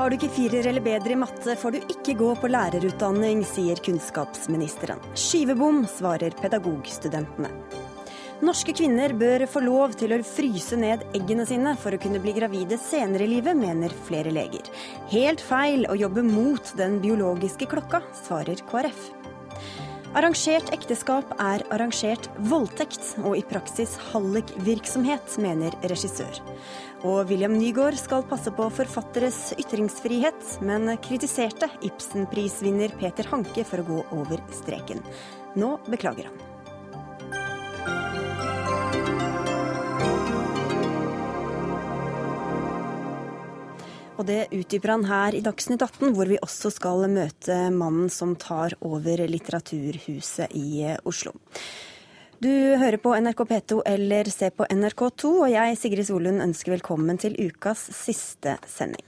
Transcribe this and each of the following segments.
Har du ikke firer eller bedre i matte, får du ikke gå på lærerutdanning, sier kunnskapsministeren. Skyvebom, svarer pedagogstudentene. Norske kvinner bør få lov til å fryse ned eggene sine for å kunne bli gravide senere i livet, mener flere leger. Helt feil å jobbe mot den biologiske klokka, svarer KrF. Arrangert ekteskap er arrangert voldtekt, og i praksis hallikvirksomhet, mener regissør. Og William Nygaard skal passe på forfatteres ytringsfrihet, men kritiserte Ibsen-prisvinner Peter Hanke for å gå over streken. Nå beklager han. Og det utdyper han her i Dagsnytt 18, hvor vi også skal møte mannen som tar over Litteraturhuset i Oslo. Du hører på NRK P2 eller ser på NRK2, og jeg, Sigrid Solund, ønsker velkommen til ukas siste sending.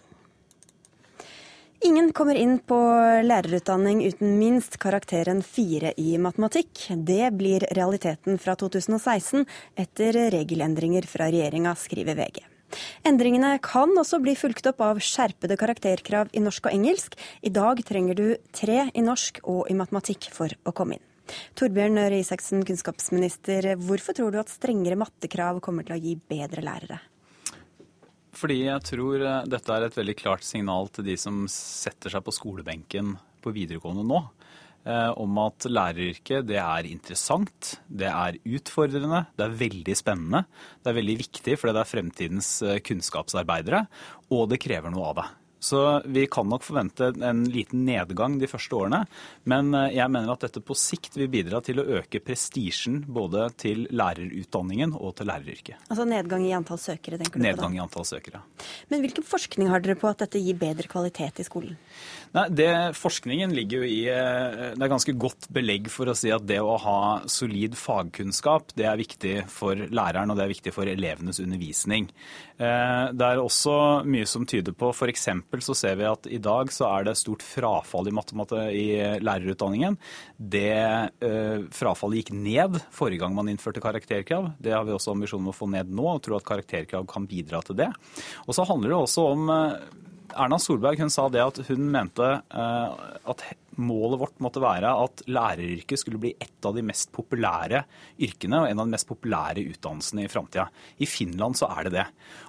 Ingen kommer inn på lærerutdanning uten minst karakteren fire i matematikk. Det blir realiteten fra 2016 etter regelendringer fra regjeringa, skriver VG. Endringene kan også bli fulgt opp av skjerpede karakterkrav i norsk og engelsk. I dag trenger du tre i norsk og i matematikk for å komme inn. Torbjørn Røe Isaksen, kunnskapsminister. Hvorfor tror du at strengere mattekrav kommer til å gi bedre lærere? Fordi jeg tror eh, dette er et veldig klart signal til de som setter seg på skolebenken på videregående nå. Eh, om at læreryrket det er interessant, det er utfordrende, det er veldig spennende. Det er veldig viktig fordi det er fremtidens eh, kunnskapsarbeidere, og det krever noe av det. Så vi kan nok forvente en liten nedgang de første årene. Men eh, jeg mener at dette på sikt vil bidra til å øke prestisjen både til lærerutdanningen og til læreryrket. Altså nedgang i antall søkere, tenker du nedgang på? Nedgang i antall søkere. Men hvilken forskning har dere på at dette gir bedre kvalitet i skolen? Nei, det, Forskningen ligger jo i eh, Det er ganske godt belegg for å si at det å ha solid fagkunnskap, det er viktig for læreren og det er viktig for elevenes undervisning. Eh, det er også mye som tyder på f.eks så ser vi at i dag så er det stort frafall i i lærerutdanningen. Det uh, frafallet gikk ned forrige gang man innførte karakterkrav. Det har vi også ambisjonen om å få ned nå, og tror at karakterkrav kan bidra til det. Og så handler det også om Erna Solberg hun sa det at hun mente uh, at målet vårt måtte være at læreryrket skulle bli et av de mest populære yrkene og en av de mest populære utdannelsene i framtida. I Finland så er det det.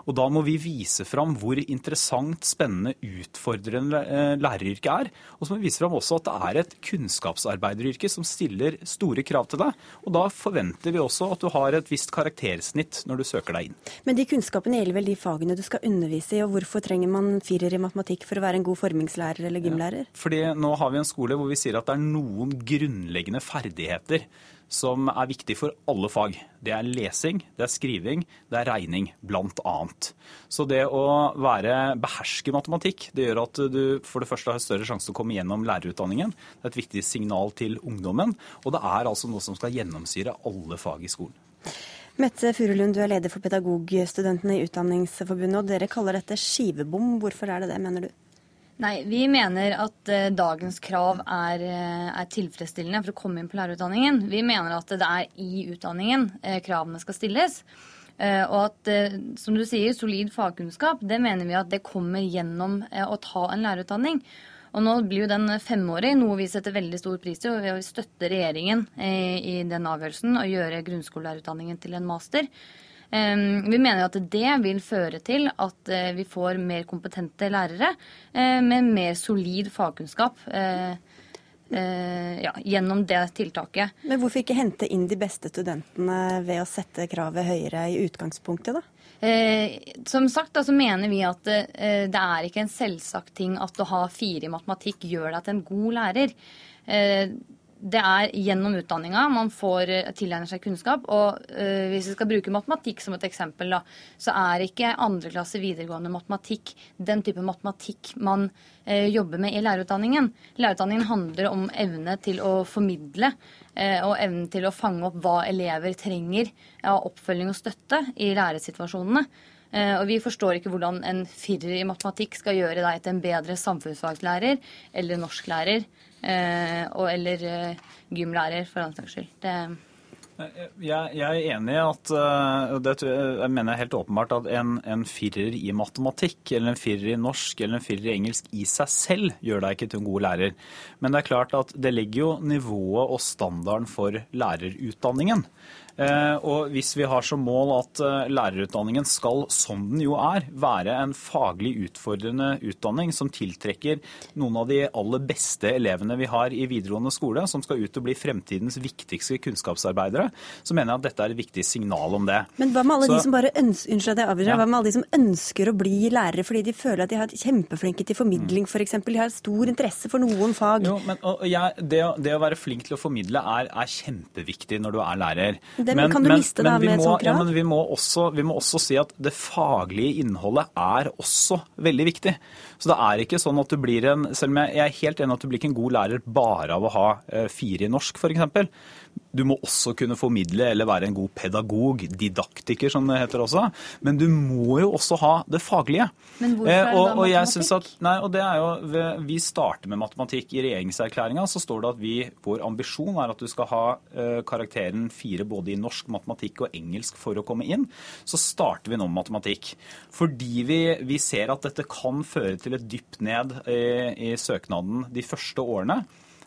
Og da må vi vise fram hvor interessant, spennende, utfordrende eh, læreryrket er. Og så må vi vise fram også at det er et kunnskapsarbeideryrke som stiller store krav til deg. Og da forventer vi også at du har et visst karaktersnitt når du søker deg inn. Men de kunnskapene gjelder vel de fagene du skal undervise i, og hvorfor trenger man firer i matematikk for å være en god formingslærer eller gymlærer? Ja, fordi nå har vi en skole hvor vi sier at det er noen grunnleggende ferdigheter som er viktig for alle fag. Det er lesing, det er skriving, det er regning, annet. Så det å være beherske matematikk, det gjør at du for det første har større sjanse til å komme gjennom lærerutdanningen. Det er et viktig signal til ungdommen. Og det er altså noe som skal gjennomsyre alle fag i skolen. Mette Furulund, du er leder for pedagogstudentene i Utdanningsforbundet, og dere kaller dette skivebom. Hvorfor er det det, mener du? Nei, vi mener at uh, dagens krav er, uh, er, tilfredsstillende for å komme inn på lærerutdanningen. Vi mener at det er i utdanningen uh, kravene skal stilles. og at, som du sier, solid fagkunnskap, det mener vi at det kommer gjennom å ta en lærerutdanning. Og nå blir jo den femårig, noe vi setter veldig stor pris til. Og vi støtter regjeringen i den avgjørelsen å gjøre grunnskolelærerutdanningen til en master. Vi mener at det vil føre til at eh, vi får mer kompetente lærere eh, med mer solid fagkunnskap. Eh, ja, gjennom det tiltaket. Men hvorfor ikke hente inn de beste studentene ved å sette kravet høyere i utgangspunktet, da? Eh, som sagt så mener vi at eh, det er ikke en selvsagt ting at å ha fire i matematikk gjør deg til en god lærer. Eh, det er gjennom utdanninga man får eh, tilegner seg kunnskap. Og øh, hvis vi skal bruke matematikk som et eksempel, da, så er ikke andre klasse videregående matematikk den type matematikk man øh, jobber med i lærerutdanningen. Lærerutdanningen handler om evne til å formidle øh, og evnen til å fange opp hva elever trenger av oppfølging og støtte i læresituasjonene. Og vi forstår ikke hvordan en firer i matematikk skal gjøre deg til en bedre samfunnsfaglærer eller norsklærer og, eller eh, gymlærer, for annen saks skyld. Det Jeg, jeg, er enig i at det jeg mener helt åpenbart at en, en, firer i matematikk eller en firer i norsk eller en firer i engelsk i seg selv gjør deg ikke til en god lærer. Men det er klart at det legger jo nivået og standarden for lærerutdanningen. Eh, og hvis vi har som mål at eh, lærerutdanningen skal, som den jo er, være en faglig utfordrende utdanning som tiltrekker noen av de aller beste elevene vi har i videregående skole, som skal ut og bli fremtidens viktigste kunnskapsarbeidere, så mener jeg at dette er et viktig signal om det. Men hva med alle så, de som bare ønsker, unnskyld, det, ja. hva med alle de som ønsker å bli lærere fordi de føler at de har kjempeflinke til formidling f.eks.? For de har stor interesse for noen fag. Jo, men jeg, det, det, å være flink til å formidle er, er kjempeviktig når du er lærer. Den men, kan du men, miste da med et sånt krav? Ja, men vi må, også, vi må også si at det faglige innholdet er også veldig viktig. Så det er ikke sånn at du blir en Selv om jeg er helt enig at du blir ikke en god lærer bare av å ha eh, fire i norsk, f.eks. Du må også kunne formidle eller være en god pedagog, didaktiker som det heter også. Men du må jo også ha det faglige. Men hvorfor er det da matematikk? At, nei, og det er jo, Vi starter med matematikk. I regjeringserklæringa så står det at vi, vår ambisjon er at du skal ha uh, karakteren fire både i norsk, matematikk og engelsk for å komme inn. Så starter vi nå med matematikk. Fordi vi, vi ser at dette kan føre til et dypt ned i, i søknaden de første årene.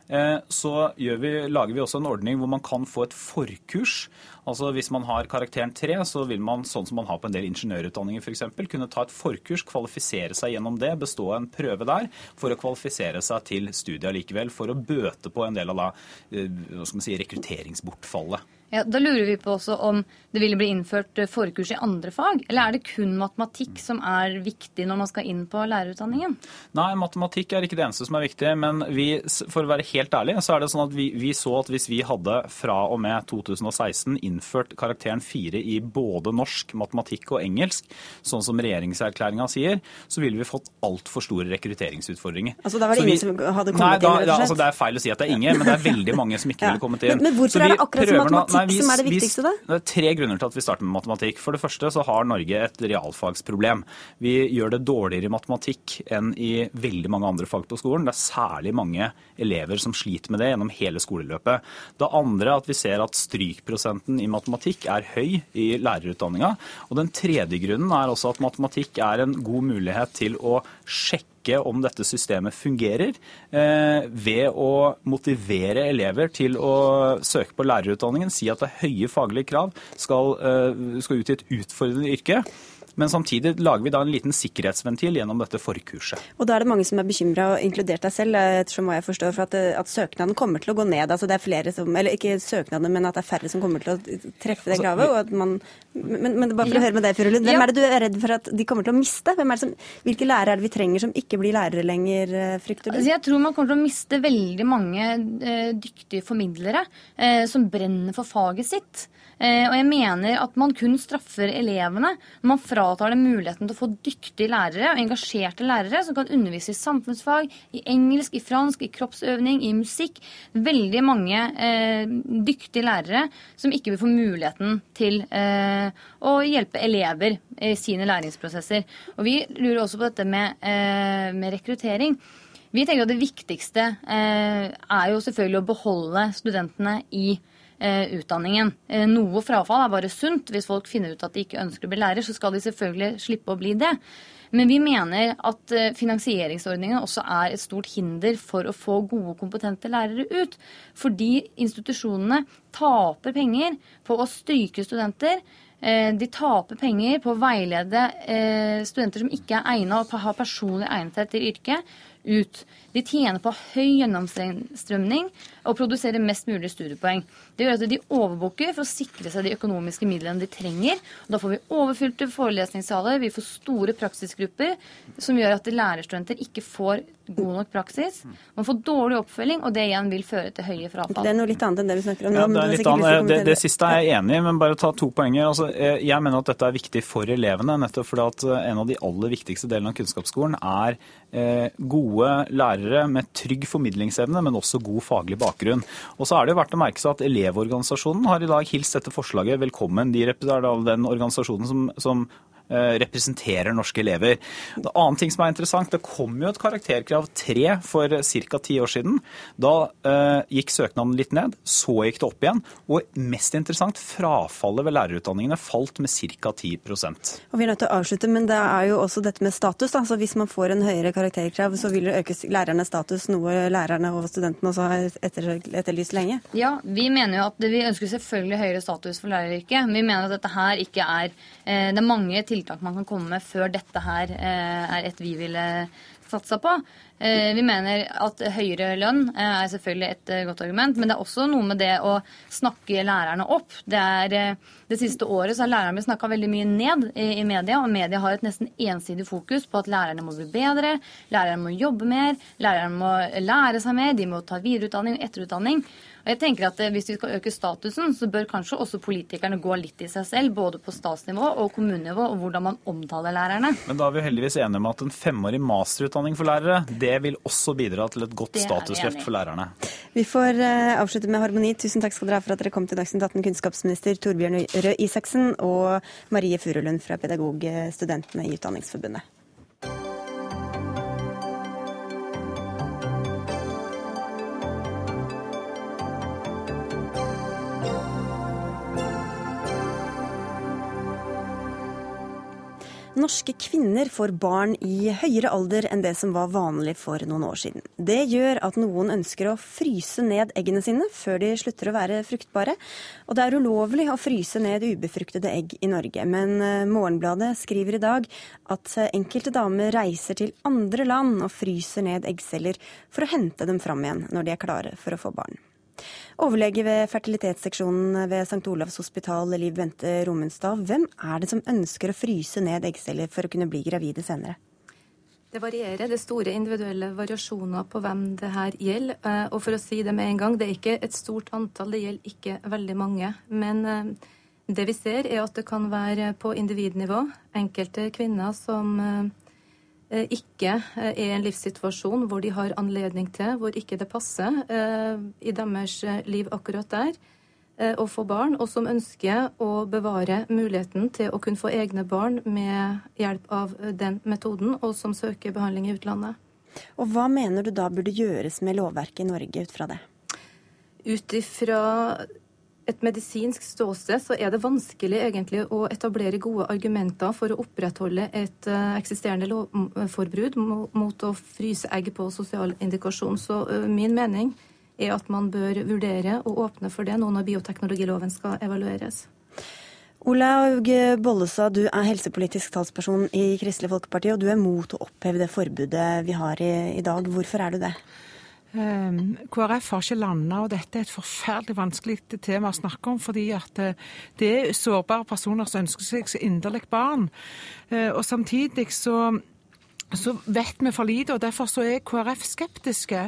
Eh, så vi, lager vi også en ordning hvor man kan få et forkurs. Altså Hvis man har karakteren 3, så vil man sånn som man har på en del ingeniørutdanninger f.eks., kunne ta et forkurs, kvalifisere seg gjennom det, bestå en prøve der for å kvalifisere seg til studiet likevel. For å bøte på en del av da, eh, si, rekrutteringsbortfallet. Ja, Da lurer vi på også om det ville bli innført eh, forkurs i andre fag? Eller er det kun matematikk som er viktig når man skal inn på lærerutdanningen? Nei, matematikk er ikke det eneste som er viktig. Men vi, for å være helt ærlig, så er det sånn at vi, vi så at hvis vi hadde fra og med 2016 innført karakteren 4 i både norsk, matematikk og engelsk, sånn som regjeringserklæringa sier, så ville vi fått altfor store rekrutteringsutfordringer. Altså da var det ingen som hadde kommet nei, da, inn? Ja, altså, det er feil å si at det er ingen, men det er veldig mange som ikke ja. ville kommet inn. Men, men hvorfor er det akkurat som matematikk? Nei, vi, som er det viktigste, da? Det er tre grunner til at vi starter med matematikk. For det første så har Norge et realfagsproblem. Vi gjør det dårligere i matematikk enn i veldig mange andre fag på skolen. Det er særlig mange elever som sliter med det gjennom hele skoleløpet. Det andre er at vi ser at strykprosenten i matematikk er høy i lærerutdanninga. Og den tredje grunnen er også at matematikk er en god mulighet til å sjekke sjekke om dette systemet fungerer, eh, ved å motivere elever til å søke på lærerutdanningen, si at det er høye faglige krav, skal, eh, skal ut i et utfordrende yrke. Men samtidig lager vi da en liten sikkerhetsventil gjennom dette forkurset. Og da er det mange som er bekymra, inkludert deg selv, ettersom hva jeg forstår, for at, at, søknaden kommer til å gå ned. Altså det er flere som, eller ikke søknaden, men at det er færre som kommer til å treffe det altså, kravet. og at man, men, men bare for ja. å høre med deg, Furulund. hvem ja. er det du er redd for at de kommer til å miste? Som, hvilke lærere er det vi trenger som ikke blir lærere lenger, eh, frykter du? Altså jeg tror man kommer til å miste veldig mange eh, dyktige formidlere eh, som brenner for faget sitt. Eh, og jeg mener at man kun straffer elevene når man fratar dem muligheten til å få dyktige lærere og engasjerte lærere som kan undervise i samfunnsfag, i engelsk, i fransk, i kroppsøvning, i musikk. Veldig mange eh, dyktige lærere som ikke vil få muligheten til eh, å hjelpe elever i sine læringsprosesser. Og vi lurer også på dette med, eh, med rekruttering. Vi tenker at Det viktigste eh, er jo selvfølgelig å beholde studentene i skolen utdanningen. Eh, noe frafall er bare sunt. Hvis folk finner ut at de ikke ønsker å bli lærer, så skal de selvfølgelig slippe å bli det. Men vi mener at eh, finansieringsordningen også er et stort hinder for å få gode, kompetente lærere ut. Fordi institusjonene taper penger på å stryke studenter. De taper penger på å veilede studenter som ikke er egna og har personlig egnethet til yrket, ut. De tjener på høy gjennomstrømning og produserer mest mulig studiepoeng. Det gjør at de overbooker for å sikre seg de økonomiske midlene de trenger. Og da får vi overfylte forelesningssaler, vi får store praksisgrupper, som gjør at lærerstudenter ikke får god nok praksis. Man får dårlig oppfølging, og det igjen vil føre til høye frafall. Det er noe litt annet enn det vi snakker om nå. Ja, det, annet, det, det, siste er jeg enig i, men bare ta to poenger. Altså, eh, jeg mener at dette er viktig for elevene, nettopp fordi at eh, en av de aller viktigste delene av kunnskapsskolen er eh, gode lærere med trygg formidlingsevne, men også god faglig bakgrunn. Og så er det jo verdt å merke seg at Elevorganisasjonen har i dag hilst dette forslaget velkommen. De er den organisasjonen som, som representerer norske elever. En annen ting som er interessant, Det kom jo et karakterkrav tre for ca. ti år siden. Da eh, gikk søknaden litt ned, så gikk det opp igjen. Og mest interessant, frafallet ved lærerutdanningene falt med ca. 10% Og Vi er nødt til å avslutte, men det er jo også dette med status. Da. Så Hvis man får en høyere karakterkrav, så vil det øke lærernes status, noe lærerne og studentene også har etter, etterlyst lenge? Ja, vi mener jo at vi ønsker selvfølgelig høyere status for læreryrket. Vi mener at dette her ikke er eh, Det er mange tiltak tiltak man kan komme med før dette her eh, er et vi ville satsa på. Eh, vi mener at høyere lønn eh, er selvfølgelig et godt argument, men det er også noe med det å snakke lærerne opp. Det, er, det siste året så har lærerne blitt snakka veldig mye ned i media, og media har et nesten ensidig fokus på at lærerne må bli bedre, lærerne må jobbe mer, lærerne må lære seg mer, de må ta videreutdanning og etterutdanning. Og jeg tenker at eh, Hvis vi skal øke statusen, så bør kanskje også politikerne gå litt i seg selv, både på statsnivå og kommunenivå, og hvordan man omtaler lærerne. Men da er vi heldigvis enige om at en femårig masterutdanning for lærere, det vil også bidra til et godt statusløft for lærerne. Vi får uh, avslutte med harmoni. Tusen takk skal dere ha for at dere kom til Dagsnytt 18, kunnskapsminister Torbjørn Røe Isaksen og Marie Furulund fra Pedagogstudentene i Utdanningsforbundet. Norske kvinner får barn i høyere alder enn det som var vanlig for noen år siden. Det gjør at noen ønsker å fryse ned eggene sine før de slutter å være fruktbare. Og det er ulovlig å fryse ned ubefruktede egg i Norge. Men eh, Morgenbladet skriver i dag at enkelte damer reiser til andre land og fryser ned eggceller for å hente dem fram igjen når de er klare for å få barn. Overlege ved fertilitetsseksjonen ved St. Olavs hospital, Liv Bente Romenstad. Hvem er det som ønsker å fryse ned eggceller for å kunne bli gravide senere? Det varierer. Det er store individuelle variasjoner på hvem det her gjelder. Eh, og for å si det med en gang, det er ikke et stort antall, det gjelder ikke veldig mange. Men eh, det vi ser, er at det kan være på individnivå enkelte kvinner som Eh, ikke er i en livssituasjon hvor de har anledning til, hvor ikke det passer eh, i deres liv akkurat der, å få barn, og som ønsker å bevare muligheten til å kunne få egne barn med hjelp av den metoden, og som søker behandling i utlandet. Og Hva mener du da burde gjøres med lovverket i Norge ut fra det? Ut ifra et medisinsk ståsted så er det vanskelig egentlig å etablere gode argumenter for å opprettholde et uh, eksisterende lovforbud mot å fryse egg på sosial indikasjon. Så uh, min mening er at man bør vurdere å åpne for det nå når bioteknologiloven skal evalueres. Olaug Bollestad, du er helsepolitisk talsperson i Kristelig Folkeparti, og du er mot å oppheve det forbudet vi har i, i dag. Hvorfor er du det? Ehm, KrF har ikke landa, og dette er et forferdelig vanskelig tema å snakke om. fordi at eh, det er sårbare personer som ønsker seg så inderlig barn. Eh, og samtidig så så vet vi for lite, og derfor så er KrF skeptiske.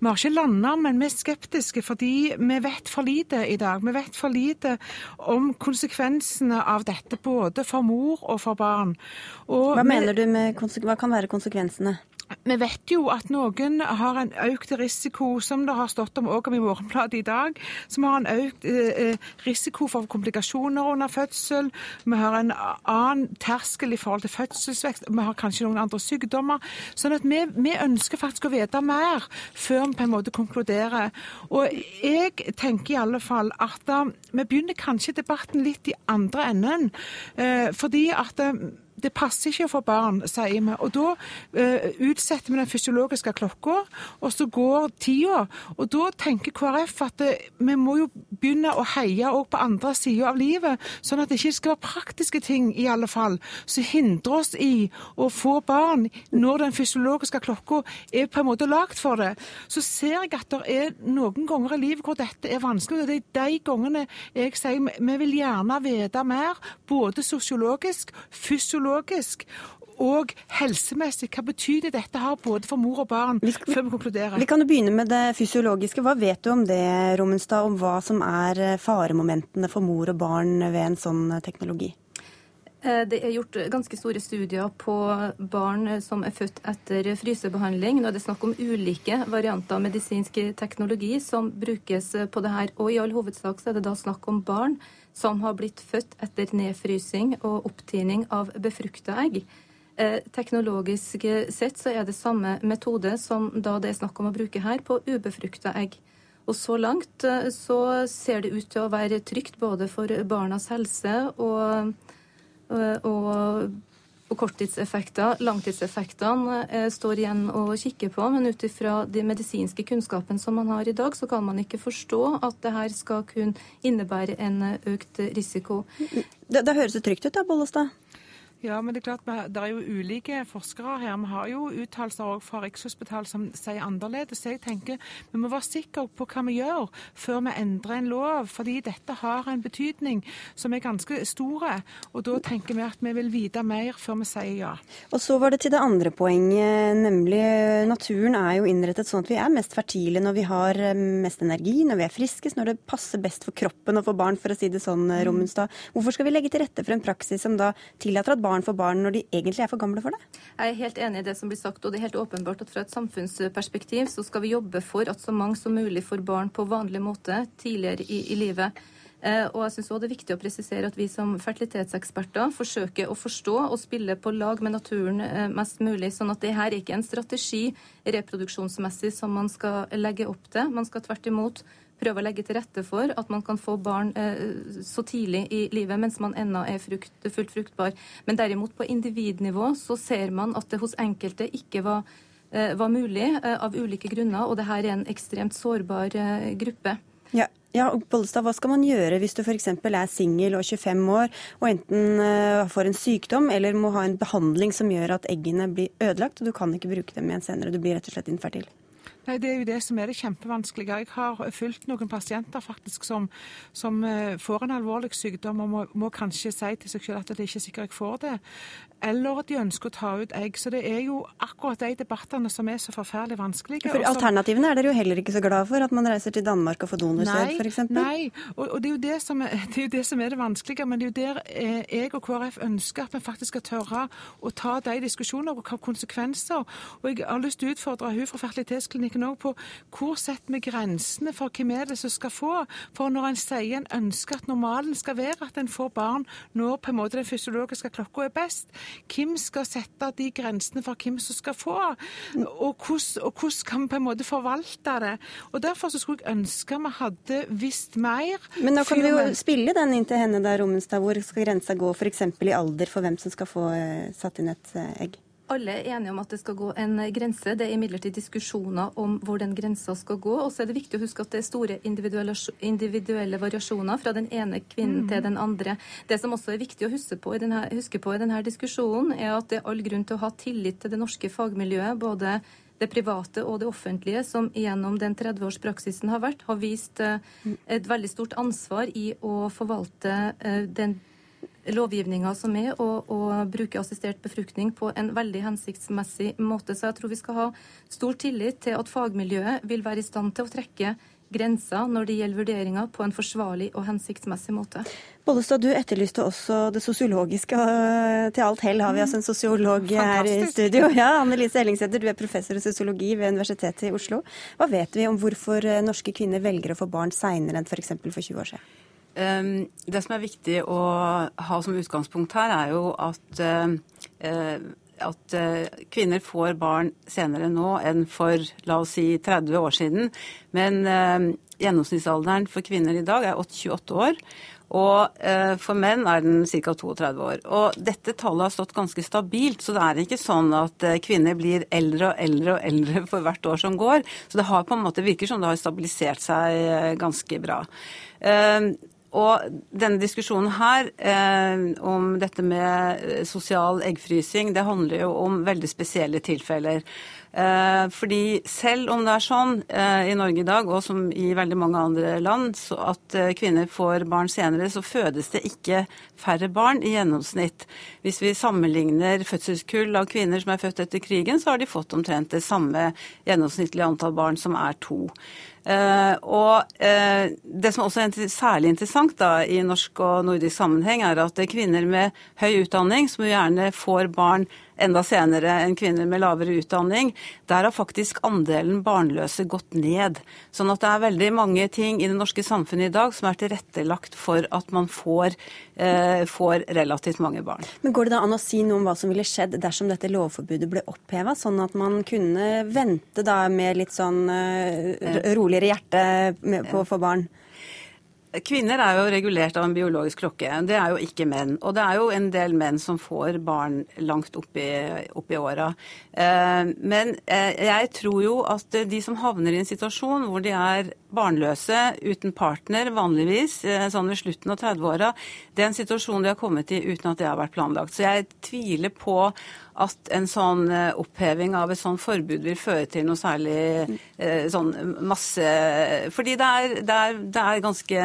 Vi har ikke landa, men vi er skeptiske fordi vi vet for lite i dag. Vi vet for lite om konsekvensene av dette, både for mor og for barn. Og hva mener du med, hva kan være konsekvensene? Vi vet jo at noen har en økt risiko, som det har stått om også i Morgenbladet i dag, som har en økt eh, eh, risiko for komplikasjoner under fødsel. Vi har en annen terskel i forhold til fødselsvekst. Vi har kanskje noen andre sykdommer. Sånn at vi, vi, ønsker faktisk å vite mer før vi på en måte konkluderer. Og jeg tenker i alle fall at eh, vi begynner kanskje debatten litt i andre enden. Fordi at det passer ikke å få barn, sier vi. Og da eh, utsetter vi den fysiologiske klokka, og så går tida. Og da tenker KrF at det, eh, vi må jo begynne å heie òg på andre sider av livet, sånn at det ikke skal være praktiske ting i alle fall som hindrer oss i å få barn når den fysiologiske klokka er på en måte lagd for det. Så ser jeg at det er noen ganger i livet hvor dette er vanskelig. og Det er de gangene jeg sier vi vil gjerne vite mer, både sosiologisk, fysiologisk psykologisk og helsemessig. Hva betyr det dette har både for mor og barn, vi skal, før vi konkluderer? Vi kan jo begynne med det fysiologiske. Hva vet du om det, Rommenstad, om hva som er eh, faremomentene for mor og barn ved en sånn eh, teknologi? Eh, det er gjort ganske store studier på barn som er født etter frysebehandling. Nå er det snakk om ulike varianter av medisinsk teknologi som brukes på det her. Og i all hovedsak så er det da snakk om barn som har blitt født etter nedfrysing og opptining av befrukta egg. Eh, teknologisk sett så er det samme metode som da det er snakk om å bruke her, på ubefrukta egg. Og så langt eh, så ser det ut til å være trygt både for barnas helse og, eh, og, korttidseffekter. Langtidseffektene eh, står igjen å kikke på, men ut ifra de medisinske kunnskapen som man har i dag, så kan man ikke forstå at det her skal kunne innebære en økt risiko. Det, det høres jo trygt ut da, Bollestad? Ja, men det er klart, det er jo ulike forskere her. Vi har jo uttalelser fra Rikshospitalet som sier annerledes. Så jeg tenker vi må være sikre på hva vi gjør før vi endrer en lov. Fordi dette har en betydning som er ganske stor. Og da tenker vi at vi vil vite mer før vi sier ja. Og så var det til det andre poenget, nemlig naturen er jo innrettet sånn at vi er mest fertile når vi har eh, mest energi, når vi er friskest, når det passer best for kroppen og for barn, for å si det sånn, eh, Rommenstad. Hvorfor skal vi legge til rette for en praksis som da tillater at barn barn for barn når de egentlig er for gamle for det? Jeg er helt enig i det som blir sagt, og det er helt åpenbart at fra et samfunnsperspektiv så skal vi jobbe for at så mange som mulig får barn på vanlig måte tidligere i, i livet. Eh, og jeg synes også Det er viktig å presisere at vi som fertilitetseksperter forsøker å forstå og spille på lag med naturen eh, mest mulig. sånn at det her er ikke en strategi reproduksjonsmessig som man skal legge opp til. Man skal tvert imot prøve å legge til rette for at man kan få barn eh, så tidlig i livet mens man ennå er frukt, fullt fruktbar. Men derimot på individnivå så ser man at det hos enkelte ikke var, eh, var mulig eh, av ulike grunner, og det her er en ekstremt sårbar eh, gruppe. Ja. Ja, og Bollestad, Hva skal man gjøre hvis du f.eks. er singel og 25 år og enten uh, får en sykdom eller må ha en behandling som gjør at eggene blir ødelagt, og du kan ikke bruke dem igjen senere? Du blir rett og slett infertil? Nei, Det er jo det som er det kjempevanskelige. Jeg har fulgt noen pasienter faktisk som, som eh, får en alvorlig sykdom og må, må, kanskje si til seg selv at det ikke er sikkert jeg får det. Eller at de ønsker å ta ut egg. Så det er jo akkurat de debattene som er så forferdelig vanskelige. For Alternativene er dere jo heller ikke så glad for, at man reiser til Danmark og får donorsæd f.eks.? Nei, og, og det, er det, er, det, er jo det som er det vanskelige. Men det er jo der eh, jeg og KrF ønsker at vi faktisk skal tørre å ta de diskusjonene og hva konsekvenser. Og jeg har lyst til å utfordre hun fra fertilitetsklinikken tenker òg på hvor setter vi grensene for hvem er det som skal få. For når en sier en ønsker at normalen skal være at en får barn når på en måte den fysiologiske klokka er best, hvem skal sette de grensene for hvem som skal få? Og hvordan, og hvordan kan vi på en måte forvalte det? Og Derfor så skulle jeg ønske vi hadde visst mer. Men nå kan vi jo spille den inn til henne der, Rommenstad. Hvor skal grensa gå f.eks. i alder for hvem som skal få eh, satt inn et eh, egg? Alle er enige om at det skal gå en grense. Det er imidlertid diskusjoner om hvor den grensa skal gå. Og så er det viktig å huske at det er store individuelle, individuelle variasjoner fra den ene kvinnen mm. til den andre. Det som også er viktig å huske på, denne, huske på i denne diskusjonen, er at det er all grunn til å ha tillit til det norske fagmiljøet. både det private og det offentlige, som gjennom den 30-årspraksisen har vært, har vist eh, et veldig stort ansvar i å forvalte eh, den lovgivninga som er, og, og, bruke assistert befruktning på en veldig hensiktsmessig måte. Så jeg tror vi skal ha stor tillit til at fagmiljøet vil være i stand til å trekke grenser når det gjelder vurderinger på en forsvarlig og hensiktsmessig måte. Bollestad, du etterlyste også det sosiologiske. Til alt hell har vi altså en sosiolog her i studio. Ja, Annelise Ellingsæter, du er professor i sosiologi ved Universitetet i Oslo. Hva vet vi om hvorfor norske kvinner velger å få barn seinere enn f.eks. for 20 år siden? Ehm, det som er viktig å ha som utgangspunkt her, er jo at, eh, at eh, kvinner får barn senere nå enn for la oss si 30 år siden. Men eh, gjennomsnittsalderen for kvinner i dag er 28 år. Og for menn er den ca. 32 år. Og dette tallet har stått ganske stabilt, så det er ikke sånn at kvinner blir eldre og eldre og eldre for hvert år som går. Så det har på en måte virker som det har stabilisert seg ganske bra. Og denne diskusjonen her eh, om dette med eh, sosial eggfrysing, det handler jo om veldig spesielle tilfeller. Eh, fordi selv om det er sånn eh, i Norge i dag, og som i veldig mange andre land, at eh, kvinner får barn senere, så fødes det ikke færre barn i gjennomsnitt. Hvis vi sammenligner fødselskull av kvinner som er født etter krigen, så har de fått omtrent det samme gjennomsnittlige antall barn, som er to. Uh, og uh, Det som også er særlig interessant da, i norsk og nordisk sammenheng, er at kvinner med høy utdanning, som gjerne får barn enda senere enn kvinner med lavere utdanning, der har faktisk andelen barnløse gått ned. Sånn at det er veldig mange ting i det norske samfunnet i dag som er tilrettelagt for at man får, eh, får relativt mange barn. Men Går det da an å si noe om hva som ville skjedd dersom dette lovforbudet ble oppheva, sånn at man kunne vente da med litt sånn uh, roligere hjerte på å få barn? Kvinner er jo regulert av en biologisk klokke. Det er jo ikke menn. Og det er jo en del menn som får barn langt oppi, oppi åra. Eh, men eh, jeg tror jo at de som havner i en situasjon hvor de er barnløse, uten partner vanligvis, eh, sånn ved slutten av 30-åra, det er en situasjon de har kommet i uten at det har vært planlagt. Så jeg tviler på at en sånn eh, oppheving av et sånn forbud vil føre til noe særlig eh, sånn masse Fordi det er, det, er, det er, ganske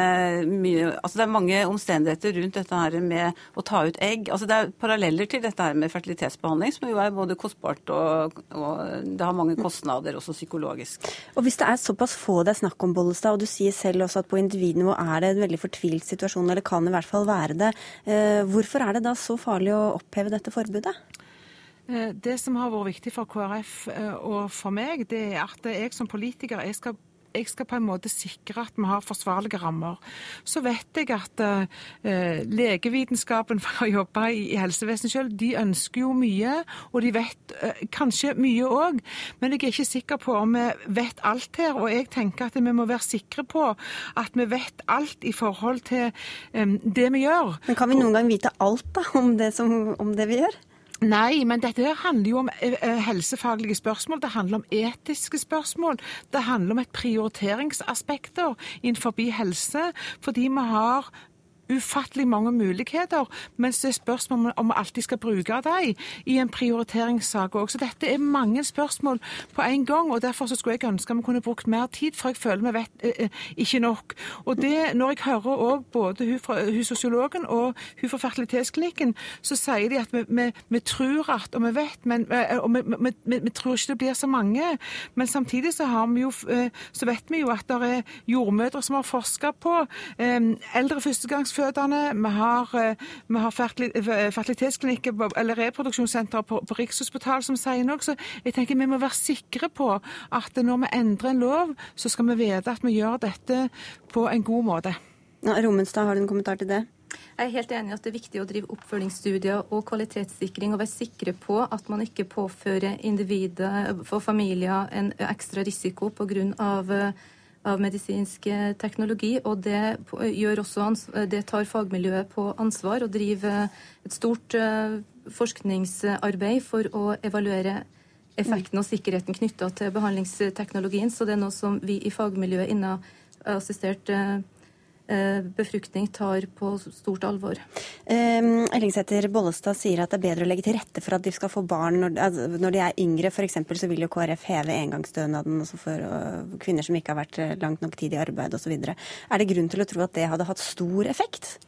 mye Altså det er mange omstendigheter rundt dette her med å ta ut egg. Altså det er paralleller til dette her med fertilitetsbehandling, som jo er både kostbart og, og det har mange kostnader, også psykologisk. Og hvis det er såpass få det er snakk om, Bollestad, og du sier selv også at på individnivå er det en veldig fortvilt situasjon, eller kan i hvert fall være det, eh, hvorfor er det da så farlig å oppheve dette forbudet? Eh, det som har vært viktig for KrF eh, og for meg, det er at jeg som politiker jeg skal, jeg skal på en måte sikre at vi har forsvarlige rammer. Så vet jeg at uh, legevitenskapen, for å jobbe i, i helsevesenet selv, de ønsker jo mye, og de vet uh, kanskje mye òg. Men jeg er ikke sikker på om vi vet alt her, og jeg tenker at vi må være sikre på at vi vet alt i forhold til um, det vi gjør. Men kan vi noen gang vite alt da, om det, som, om det vi gjør? Nei, men dette handler jo om eh, eh, helsefaglige spørsmål. Det handler om etiske spørsmål. Det handler om et prioriteringsaspekter innenfor helse. Fordi vi har ufattelig mange muligheter, mens det er spørsmål om vi alltid skal bruke dem i en prioriteringssak òg. Så dette er mange spørsmål på en gang, og derfor skulle jeg ønske vi kunne brukt mer tid, for jeg føler vi vet eh, eh ikke nok. Og det, Når jeg hører òg både hun, hun sosiologen og hun fra fertilitetsklinikken, så sier de at vi, vi, vi tror at, og vi vet, men eh, og vi, vi, tror ikke det blir så mange. Men samtidig så, har vi jo, så vet vi jo at det er jordmødre som har forska på eldre førstegangsfødende fødende, vi har, eh, vi har eh, fertilitetsklinikker eller reproduksjonssenter på, på Rikshospitalet som sier noe. Så jeg tenker vi må være sikre på at når vi endrer en lov, så skal vi vite at vi gjør dette på en god måte. Ja, Romenstad, har du en kommentar til det? Jeg er helt enig i at det er viktig å drive oppfølgingsstudier og kvalitetssikring og være sikre på at man ikke påfører individet og familier en ekstra risiko pga av medisinsk eh, teknologi. Og det, det tar fagmiljøet på ansvar og driver et stort eh, forskningsarbeid for å evaluere effekten og sikkerheten knytta til behandlingsteknologien. Så det er noe som vi i fagmiljøet innen assistert eh, Eh, befruktning tar på stort alvor. Um, Ellingsæter Bollestad sier at det er bedre å legge til rette for at de skal få barn når, altså, når de er yngre. F.eks. så vil jo KrF heve engangsstønaden for uh, kvinner som ikke har vært langt nok tid i arbeid osv. Er det grunn til å tro at det hadde hatt stor effekt?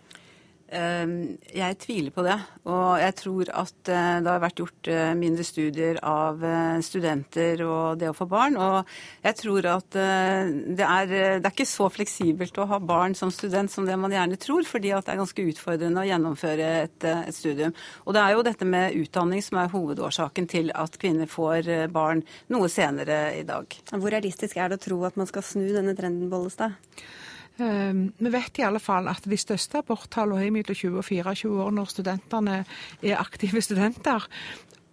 Ehm, jeg tviler på det. Og jeg tror at eh, det har vært gjort eh, mindre studier av eh, studenter og det å få barn. Og jeg tror at det er, det er ikke så fleksibelt å ha barn som student som det man gjerne tror, fordi at det er ganske utfordrende å gjennomføre et, et studium. Og det er jo dette med utdanning som er hovedårsaken til at kvinner får barn noe senere i dag. Hvor realistisk er det å tro at man skal snu denne trenden, Bollestad? Ehm, vi vet i alle fall at de største aborttallene er mellom 20 og 24 år når studentene er aktive studenter.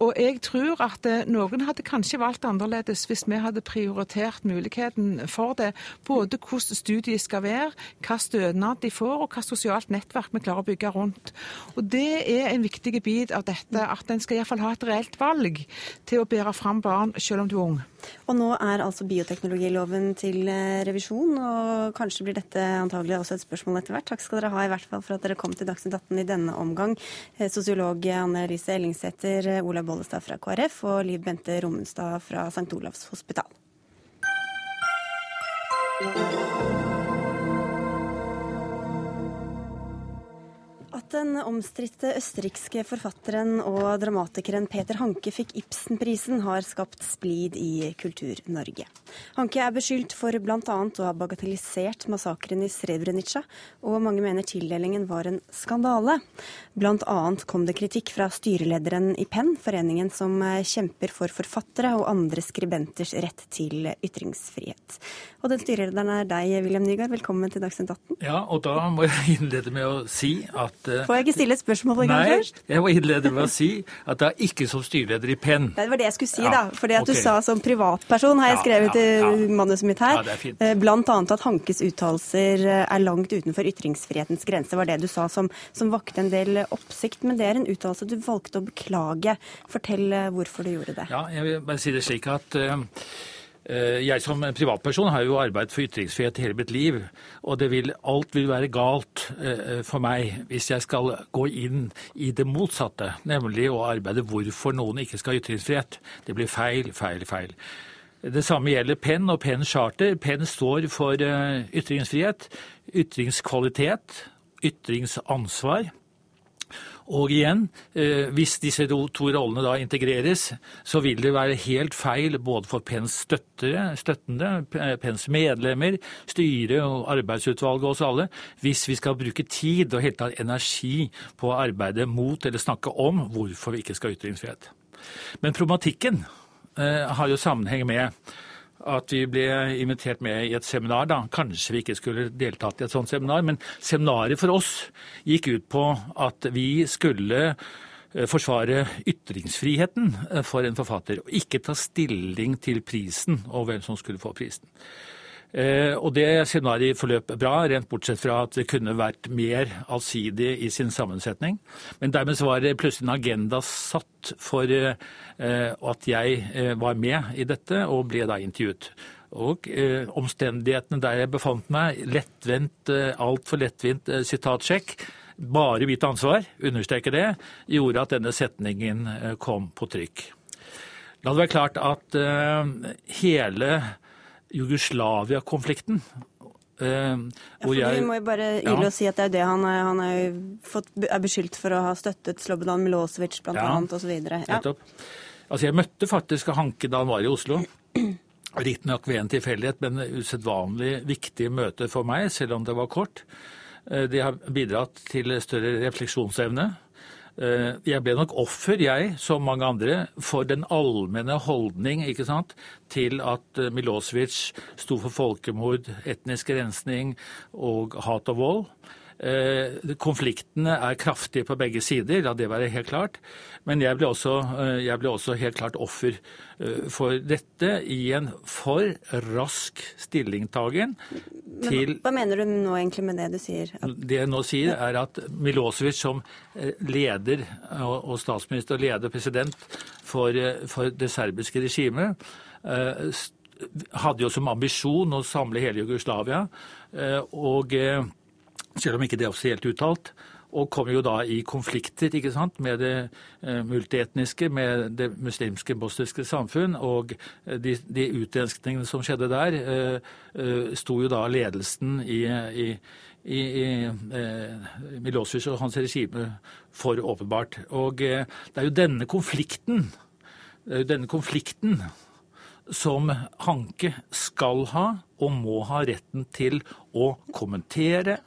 Og jeg tror at eh, noen hadde kanskje valgt annerledes hvis vi hadde prioritert muligheten for det. Både hvordan studiet skal være, hva stønad de får, og hva sosialt nettverk vi klarer å bygge rundt. Og Det er en viktig bit av dette, at en skal iallfall ha et reelt valg til å bære fram barn selv om du er ung. Og nå er altså bioteknologiloven til eh, revisjon, og kanskje blir dette antagelig også et spørsmål etter hvert. Takk skal dere ha i hvert fall for at dere kom til Dagsnytt 18 i denne omgang. Eh, sosiolog Anne Elise Ellingsæter, Olav Bollestad fra KrF og Liv Bente Rommenstad fra St. Olavs hospital. Den omstridte østerrikske forfatteren og dramatikeren Peter Hanke fikk Ibsenprisen, har skapt splid i Kultur-Norge. Hanke er beskyldt for bl.a. å ha bagatellisert massakren i Srebrenica, og mange mener tildelingen var en skandale. Bl.a. kom det kritikk fra styrelederen i Penn, foreningen som kjemper for forfattere og andre skribenters rett til ytringsfrihet. Og den styrelederen er deg, William Nygaard. Velkommen til Dagsnytt 18. Ja, og da må jeg innlede med å si at uh, Får jeg ikke stille et spørsmål en gang nei, jeg må innlede med å si at det er ikke som styreleder i Penn. Det var det jeg skulle si, Ja, da. Fordi at okay. du sa som privatperson, har jeg Ja, skrevet ja, ja. i manuset mitt her, Ja, det er eh, blant annet at Hankes uttalelser eh, er langt utenfor ytringsfrihetens grense, var det du sa som, som vakte en del oppsikt. Men det er en uttalelse du valgte å beklage. Fortell eh, hvorfor du gjorde det. Ja, jeg vil bare si det slik at eh, jeg som privatperson har jo arbeidet for ytringsfrihet hele mitt liv, og vil, alt vil være galt eh, for meg hvis jeg skal gå inn i det motsatte, nemlig å arbeide hvorfor noen ikke skal ha ytringsfrihet. Det blir feil, feil, feil. Det samme gjelder Penn og Penn Charter. Penn står for eh, ytringsfrihet, ytringskvalitet, ytringsansvar. Og igjen, eh, hvis disse to, rollene da integreres, så vil det være helt feil både for Pens støttere, støttende, Pens medlemmer, styre og arbeidsutvalget og oss alle, hvis vi skal bruke tid og helt tatt energi på å arbeide mot eller snakke om hvorfor vi ikke skal ha ytringsfrihet. Men problematikken eh, har jo sammenheng med at vi ble invitert med i et seminar. da. Kanskje vi ikke skulle deltatt i et sånt seminar, men seminaret for oss gikk ut på at vi skulle eh, forsvare ytringsfriheten eh, for en forfatter, og ikke ta stilling til prisen og hvem som skulle få prisen. Eh, og det scenarioet forløp bra, rent bortsett fra at det kunne vært mer allsidig i sin sammensetning. Men dermed var det plutselig en agenda satt for eh, at jeg eh, var med i dette, og ble da intervjuet. Og omstendighetene der jeg befant meg, lettvendt, eh, altfor lettvint sitatsjekk, bare mitt ansvar, understreker det, gjorde at denne setningen kom på trykk. La det være klart at hele Jugoslavia-konflikten eh, Ja, jeg Vi må jo bare Ja. yle og si at det er det han, er- han er, fått, er beskyldt for å ha støttet Slobodan Milosevic blant Ja. osv. Ja. Nettopp. Altså, jeg møtte faktisk Hanke da han var i Oslo. Riktignok ved en tilfeldighet, men usedvanlig viktig møte for meg, selv om det var kort. Eh, Det har bidratt til større refleksjonsevne. Eh, Jeg ble nok offer, jeg, som mange andre, for den allmenne holdning ikke sant, til at eh, Milosevic sto for folkemord, etnisk rensning og hat og vold. Eh, Konfliktene er kraftige på begge sider, la det være helt klart. Men jeg ble også, eh, jeg ble også helt klart offer eh, for dette i en for rask stillingtagen til Hva mener du nå egentlig med det du sier? Det jeg nå sier, er at Milosevic som leder og og statsminister og leder president for, for det serbiske regimet, hadde jo som ambisjon å samle hele Jugoslavia. Og selv om ikke det er offisielt uttalt, og kommer jo da i konflikter ikke sant, med det eh, multietniske, med det muslimske bosniske samfunn. Og eh, de, de utrenskningene som skjedde der, eh, eh, sto jo da ledelsen i, i, i, i eh, Milosevic og hans regime for åpenbart. Og eh, det er jo denne konflikten det er jo denne konflikten som Hanke skal ha og må ha retten til å kommentere,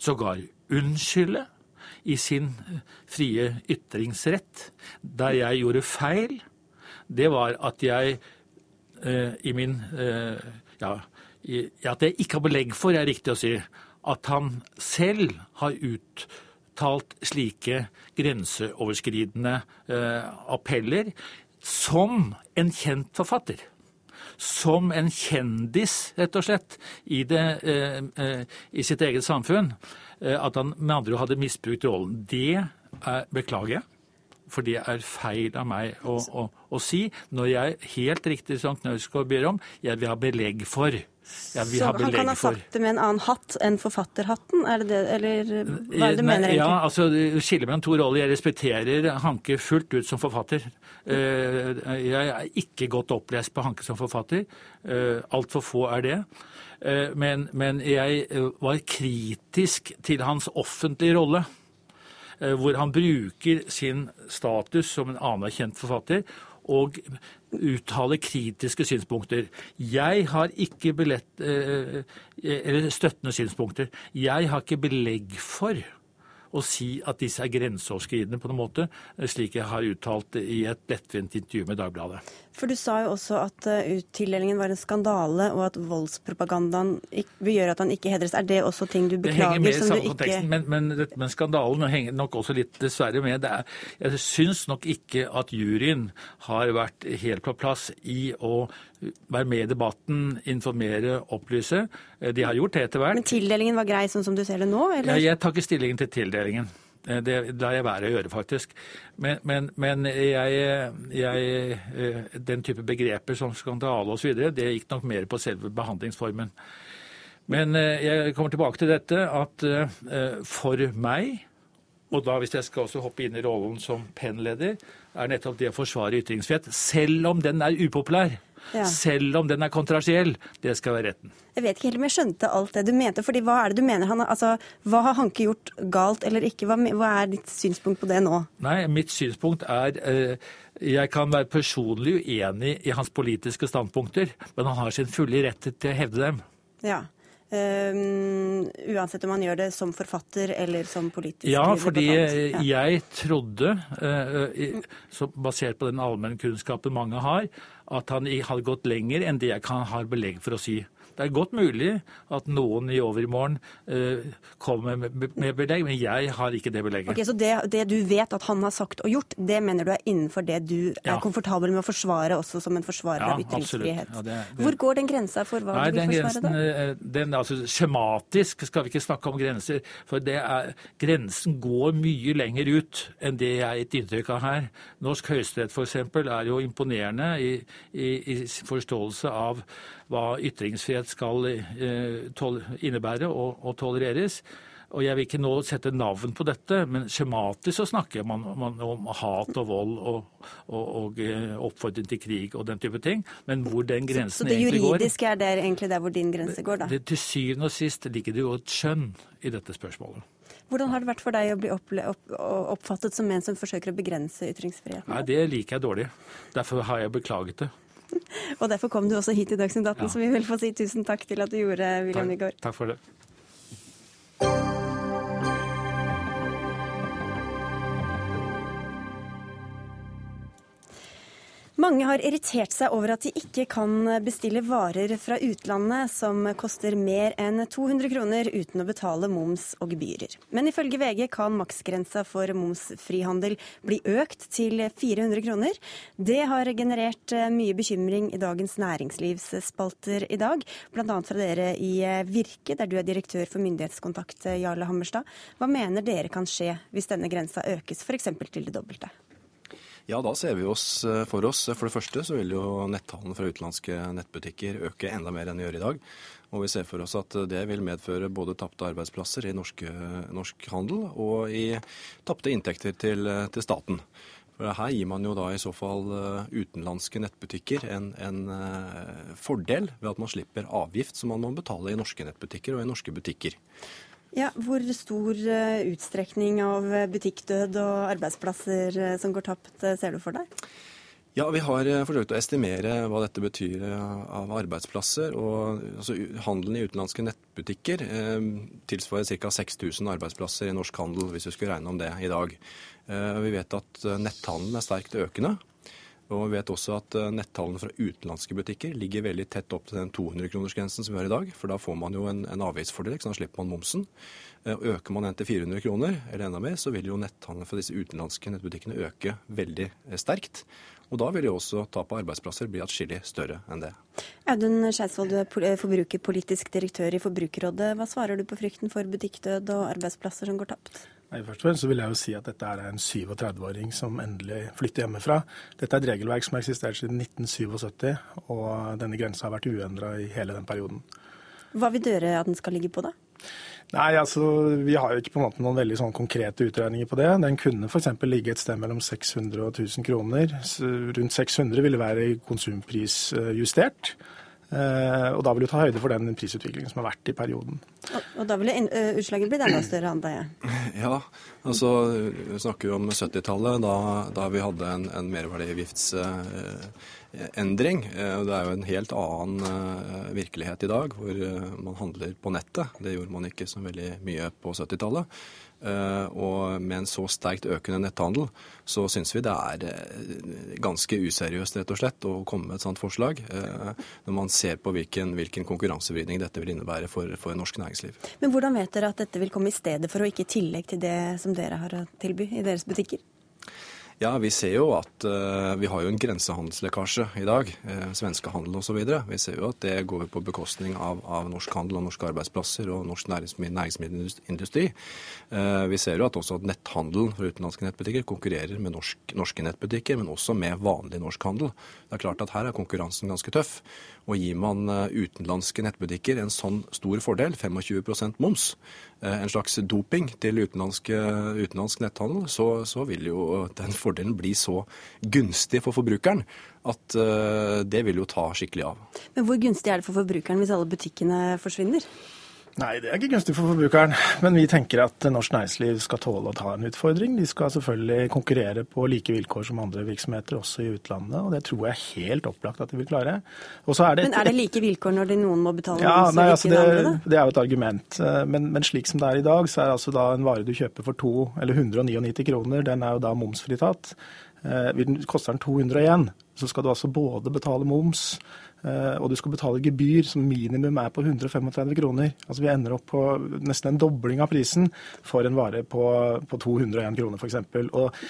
sågar unnskylde, i sin eh, frie ytringsrett. Der jeg gjorde feil, det var at jeg eh, i min eh, ja, i, At jeg ikke har belegg for, er riktig å si, at han selv har uttalt slike grenseoverskridende eh, appeller som en kjent forfatter. Som en kjendis, rett og slett, i, det, eh, eh, i sitt eget samfunn. Eh, at han med andre ord hadde misbrukt rollen. Det er, beklager jeg. For det er feil av meg å, å, å si, når jeg helt riktig som Knausgård ber om, jeg vil ha belegg for. Jeg for. så han kan ha sagt det med en annen hatt enn forfatterhatten? Er det det, eller hva er det du mener egentlig? Ja, altså det skiller mellom to roller. Jeg respekterer Hanke fullt ut som forfatter. Eh, Jeg er ikke godt opplest på Hanke som forfatter. Eh, Altfor få er det. Eh, Men, men jeg eh, var kritisk til hans offentlige rolle. eh, hvor han bruker sin status som en anerkjent forfatter og uttale kritiske synspunkter. Jeg har ikke billett, eh, eller støttende synspunkter. Jeg har ikke belegg for å si at disse er grenseoverskridende på noen måte, slik jeg har uttalt i et lettvint intervju med Dagbladet. For du sa jo også at uttildelingen var en skandale, og at voldspropagandaen vil gjøre at han ikke hedres. Er det også ting du beklager? Det henger med i samme konteksten, men, men men, skandalen henger nok også litt dessverre med. Er, jeg syns nok ikke at juryen har vært helt på plass i å være med i debatten, informere, opplyse. De har gjort det etter hvert. Men tildelingen var grei sånn som du ser det nå? eller? Ja, jeg tar ikke stillingen til tildelingen. Eh, det lar jeg være å gjøre, faktisk. Men, men, men jeg, jeg, eh, den type begreper som skandale osv., det gikk nok mer på selve behandlingsformen. Men eh, jeg kommer tilbake til dette at for meg, og da hvis jeg skal også hoppe inn i rollen som PEN-leder, er nettopp det å forsvare ytringsfrihet, selv om den er upopulær. Ja. Selv om den er kontrasiell. Det skal være retten. Jeg vet ikke helt om jeg skjønte alt det du mente. fordi Hva er det du mener? Han, altså, hva har Hanke gjort galt eller ikke? Hva, hva, er ditt synspunkt på det nå? Nei, Mitt synspunkt er eh, Jeg kan være personlig uenig i hans politiske standpunkter, men han har sin fulle rett til å hevde dem. Ja. Um, uansett om han gjør det som forfatter eller som politisk Ja, fordi ja. jeg trodde, uh, basert på den allmennkunnskapen mange har, at han hadde gått lenger enn det jeg kan har belegg for å si. Det er godt mulig at noen i overmorgen uh, kommer med, med, belegg, men jeg har ikke det belegget. Okay, så det, det, du vet at han har sagt og gjort, det mener du er innenfor det du ja. er komfortabel med å forsvare også som en forsvarer ja, av ytringsfrihet? Ja, det, det... Hvor går den grensa for hva Nei, du vil forsvare grensen, da? Eh, den, altså, skjematisk skal vi ikke snakke om grenser, for er, grensen går mye lenger ut enn det jeg har gitt inntrykk av her. Norsk høyesterett f.eks. er jo imponerende i, i, i forståelse av hva ytringsfrihet skal eh, innebære og, og tolereres. Og Jeg vil ikke nå sette navn på dette, men skjematisk så snakker man, man om hat og vold og, og, og, eh, oppfordring til krig og den type ting. Men hvor den grensen egentlig går Så det juridiske er der, egentlig der hvor din grense går, da? Det, til syvende og sist ligger det jo et skjønn i dette spørsmålet. Hvordan har det vært for deg å bli oppfattet som en som forsøker å begrense ytringsfriheten? Nei, Det liker jeg dårlig. Derfor har jeg beklaget det. Og derfor kom du også hit i Dagsnytt 18, ja. så vi vil få si tusen takk til at du gjorde, William Nygaard. Takk for det. Mange har irritert seg over at de ikke kan bestille varer fra utlandet som koster mer enn 200 kroner uten å betale moms og gebyrer. Men ifølge VG kan maksgrensa for momsfrihandel bli økt til 400 kroner. Det har generert eh, mye bekymring i Dagens Næringslivsspalter i dag, bl.a. fra dere i eh, Virke, der du er direktør for myndighetskontakt, eh, Jarle Hammerstad. Hva mener dere kan skje hvis denne grensa økes f.eks. til det dobbelte? Ja, da ser vi oss eh, for oss. For det første så vil jo netthandelen fra utenlandske nettbutikker øke enda mer enn det gjør i dag. Og vi ser for oss at det vil medføre både tapte arbeidsplasser i norske, norsk handel og i tapte inntekter til, til, staten. For Her gir man jo da i så fall eh, utenlandske nettbutikker en, en eh, fordel ved at man slipper avgift som man må betale i norske nettbutikker og i norske butikker. Ja, Hvor stor eh, utstrekning av butikkdød og arbeidsplasser eh, som går tapt, eh, ser du for deg? Ja, Vi har forsøkt å estimere hva dette betyr av arbeidsplasser. og altså, Handelen i utenlandske nettbutikker eh, tilsvarer ca. 6000 arbeidsplasser i norsk handel, hvis vi skulle regne om det i dag. Eh, vi vet at netthandelen er sterkt økende. Og vi vet også at eh, nettallene fra utenlandske butikker ligger veldig tett opp til den 200-kronersgrensen som vi har i dag. For da får man jo en, en avgiftsfordel, så da slipper man momsen. Eh, øker man den til 400 kroner, eller enda mer, så vil jo netthandelen fra disse utenlandske nettbutikkene øke veldig eh, sterkt. Og da vil jo også tapet av arbeidsplasser bli atskillig større enn det. Audun Skeisvold, du er forbrukerpolitisk direktør i Forbrukerrådet. Hva svarer du på frykten for butikkdød og arbeidsplasser som går tapt? Nei, først og fremst så vil jeg jo si at dette er en 37-åring som endelig flytter hjemmefra. Dette er et regelverk som har eksistert siden 1977, og denne grensa har vært uendra i hele den perioden. Hva vil dere at den skal ligge på, da? Nei, altså, Vi har jo ikke på en måte noen veldig sånn konkrete utregninger på det. Den kunne f.eks. ligge et sted mellom 600 og 1000 kroner. Rundt 600 ville være konsumprisjustert. Eh, og da vil du ta høyde for den prisutviklingen som har vært i perioden. Og, og da vil uh, utslaget bli enda større, antar jeg? Ja, altså vi snakker om 70-tallet, da, da, vi hadde en, en merverdiavgiftsendring. Uh, det er jo en helt annen uh, virkelighet i dag, hvor man handler på nettet. Det gjorde man ikke så veldig mye på 70-tallet. Eh, og med en så sterkt økende netthandel, så syns vi det er eh, ganske useriøst rett og slett å komme med et sånt forslag, eh, når man ser på hvilken, hvilken konkurransevridning dette vil innebære for, for, norsk næringsliv. Men hvordan vet dere at dette vil komme i stedet for, og ikke i tillegg til det som dere har å tilby i deres butikker? Ja, vi ser jo at uh, vi har jo en grensehandelslekkasje i dag. Uh, svenskehandel osv. Vi ser jo at det går på bekostning av, av, norsk handel og norske arbeidsplasser og norsk næringsmiddelindustri. Uh, vi ser jo at også netthandel for utenlandske nettbutikker konkurrerer med norsk, norske nettbutikker, men også med vanlig norsk handel. Det er klart at her er konkurransen ganske tøff. Og gir man utenlandske nettbutikker en sånn stor fordel, 25% moms, en slags doping til utenlandsk netthandel, så, så vil jo den fordelen bli så gunstig for forbrukeren at det vil jo ta skikkelig av. Men hvor gunstig er det for forbrukeren hvis alle butikkene forsvinner? Nei, det er ikke gunstig for forbrukeren. Men vi tenker at norsk næringsliv skal tåle å ta en utfordring. De skal selvfølgelig konkurrere på like vilkår som andre virksomheter, også i utlandet. Og det tror jeg helt opplagt at de vil klare. Er det, men er det like vilkår når noen må betale ja, nei, altså det, andre, det, er jo et argument. Eh, men, men, slik som det er i dag, så er altså da en vare du kjøper for to, eller 199 kroner, den er jo da momsfritatt. Eh, koster den 201, så skal du altså både betale moms og du skal betale gebyr som minimum er på 135 kroner. Altså Vi ender opp på nesten en dobling av prisen for en vare på, på 201 kroner f.eks. Og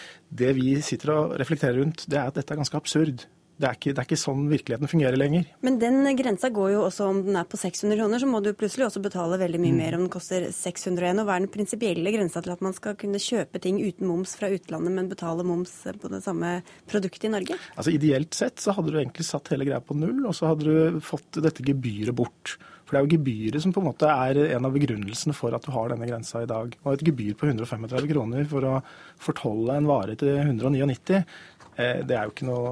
det vi sitter og reflekterer rundt, det er at dette er ganske absurd. Det er, ikke, det er, ikke, sånn virkeligheten fungerer lenger. Men den grensa går jo også om den er på 600 kroner, så må du plutselig også betale veldig mye mm. mer om den koster 601. Og hva er den prinsipielle grensa til at man skal kunne kjøpe ting uten moms fra utlandet, men betale moms på det samme produktet i Norge? Altså Ideelt sett så hadde du egentlig satt hele greia på null, og så hadde du fått dette gebyret bort. For det er jo gebyret som på en måte er en av begrunnelsene for at du har denne grensa i dag. Og et gebyr på 135 kroner for å fortolle en vare til 199, Eh, det er jo ikke noe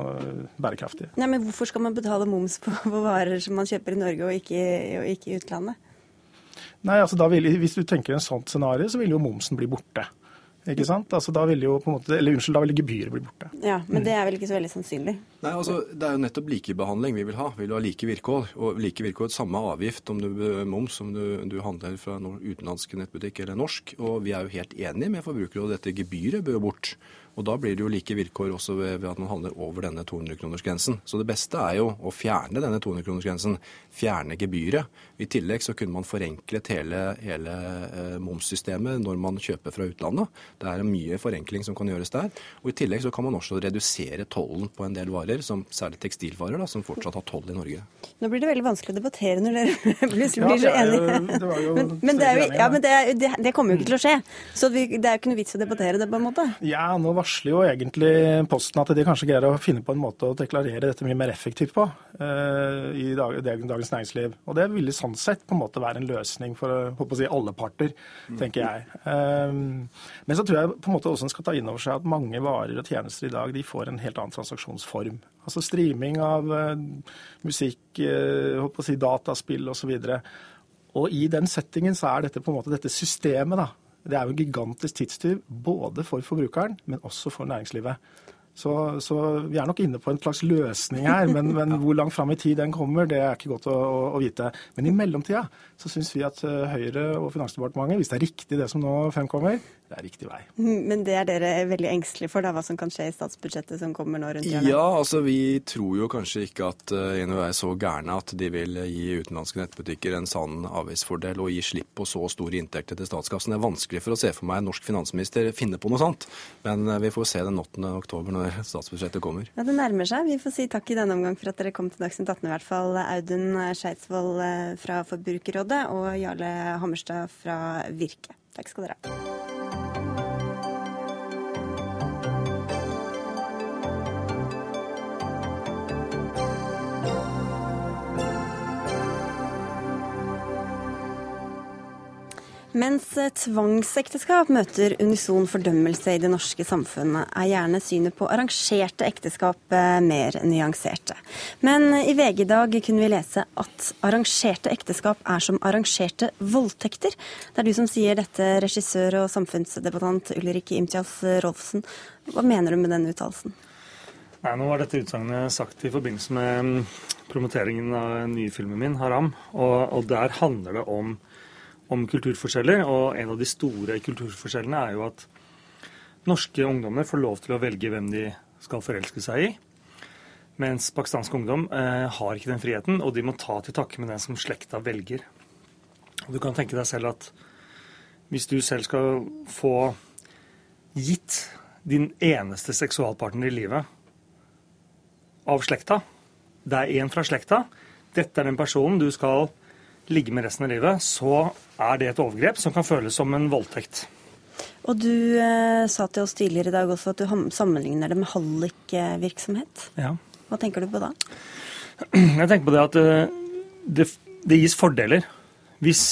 bærekraftig. Nei, Men hvorfor skal man betale moms på, på varer som man kjøper i Norge og ikke, og ikke i utlandet? Nei, altså vil, Hvis du tenker en sånt scenario, så vil jo momsen bli borte. Ikke sant? Altså, da vil jo på en måte, eller Unnskyld, da vil gebyret bli borte. Ja, Men det er vel ikke så veldig sannsynlig? Nei, altså, Det er jo nettopp likebehandling vi vil ha. Vi vil ha like vilkår. Og like vilkår, samme avgift om du moms om du, du handler fra utenlandsk nettbutikk eller norsk. Og vi er jo helt enige med forbrukere, og dette gebyret bør bort. Og Da blir det jo like vilkår også ved, ved at man handler over denne 200-kronersgrensen. Så det beste er jo å fjerne denne 200-kronersgrensen, fjerne gebyret. I tillegg så kunne man forenklet hele, hele eh, momssystemet når man kjøper fra utlandet. Det er mye forenkling som kan gjøres der. Og I tillegg så kan man også redusere tollen på en del varer, som særlig tekstilvarer, da, som fortsatt har toll i Norge. Nå blir det veldig vanskelig å debattere når dere plutselig blir så enige. men, men, det, jo, ja, men det, det, det, kommer jo ikke til å skje. Så vi, det er jo ikke noe vits å debattere det, på en måte. Ja, nå var varsler jo egentlig Posten at de kanskje greier å finne på en måte å deklarere dette mye mer effektivt på uh, i dag, Dagens Næringsliv. Og det ville sånn sett på en måte være en løsning for å si, alle parter, tenker jeg. Uh, men så tror jeg på en måte også en skal ta inn over seg at mange varer og tjenester i dag de får en helt annen transaksjonsform. Altså streaming av uh, musikk, uh, si, dataspill osv. Og i den settingen så er dette på en måte dette systemet da, det er jo en gigantisk tidstyv både for forbrukeren, men også for næringslivet. Så, så, vi er nok inne på en slags løsning her, men, men hvor langt fram i tid den kommer, det er ikke godt å, å, å vite. Men i mellomtida så syns vi at eh, Høyre og Finansdepartementet, hvis det er riktig det som nå fremkommer, det er riktig vei. Men det er dere veldig engstelige for, da, hva som kan skje i statsbudsjettet som kommer nå rundt hjørnet? Ja, altså vi tror jo kanskje ikke at uh, eh, er så gærne at de vil gi utenlandske nettbutikker en sann avgiftsfordel og gi slipp på så store inntekter til statskassen. Det er vanskelig for å se for meg en norsk finansminister finne på noe sånt. Men uh, vi får se den 8. oktober når statsbudsjettet kommer. Ja, Det nærmer seg. Vi får si takk i denne omgang for at dere kom til Dagsnytt 18 i hvert fall. Audun Skeidsvold fra Forbrukerrådet og Jarle Hammerstad fra Virke. Takk skal dere ha. Mens tvangsekteskap møter unison fordømmelse i det norske samfunnet, er gjerne synet på arrangerte ekteskap eh, mer nyanserte. Men i VG i dag kunne vi lese at arrangerte ekteskap er som arrangerte voldtekter. Det er du som sier dette, regissør og samfunnsdebattant Ulrikke Imtias Rolfsen. Hva mener du med den uttalelsen? Nei, Nå var dette utsagnet sagt i forbindelse med mm, promoteringen av den nye filmen min, 'Haram'. Og, og der handler det om, om, kulturforskjeller. Og en av de store kulturforskjellene er jo at norske ungdommer får lov til å velge hvem de skal forelske seg i. Mens pakistansk ungdom eh, har ikke den friheten, og de må ta til takke med den som slekta velger. Og Du kan tenke deg selv at hvis du selv skal få gitt din eneste seksualpartner i livet av slekta. Det er en fra slekta. Dette er den personen du skal ligge med resten av livet. Så er det et overgrep som kan føles som en voldtekt. Og du eh, sa til oss tidligere i dag også at du sammenligner det med hallikvirksomhet. Ja. Hva tenker du på da? Jeg tenker på det at eh, det, det gis fordeler. Hvis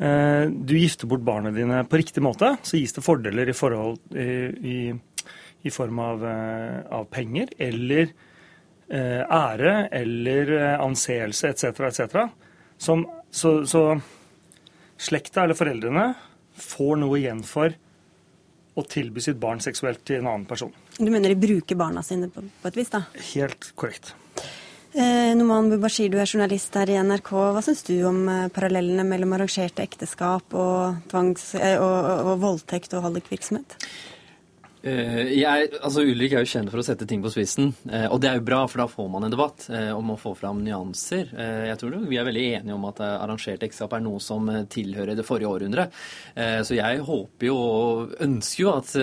eh, du gifter bort barna dine på riktig måte, så gis det fordeler i, forhold, i, i, i form av, eh, av, penger eller Eh, ære eller anseelse etc., etc. Som, så, så slekta eller foreldrene får noe igjen for å tilby sitt barn seksuelt til en annen person. Du mener de bruker barna sine på, på et vis, da? Helt korrekt. Eh, Noman Bubashir, du er journalist her i NRK. Hva syns du om eh, parallellene mellom arrangerte ekteskap og, tvangs, eh, og, og, og voldtekt og hallikvirksomhet? Eh, jeg, altså Ulrik er jo kjent for å sette ting på spissen, eh, og det er jo bra, for da får man en debatt eh, om å få fram nyanser. Jeg tror vi er veldig enige om at arrangert ekteskap er noe som tilhører det forrige århundret. Så jeg håper jo og ønsker jo at,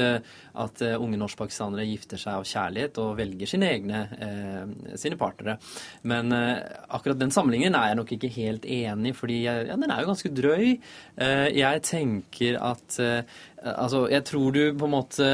at unge norskpakistanere gifter seg av kjærlighet og velger sine egne sine partnere. Men akkurat den sammenligningen er jeg nok ikke helt enig i, fordi ja, den er jo ganske drøy. Jeg tenker at Altså, jeg tror du på en måte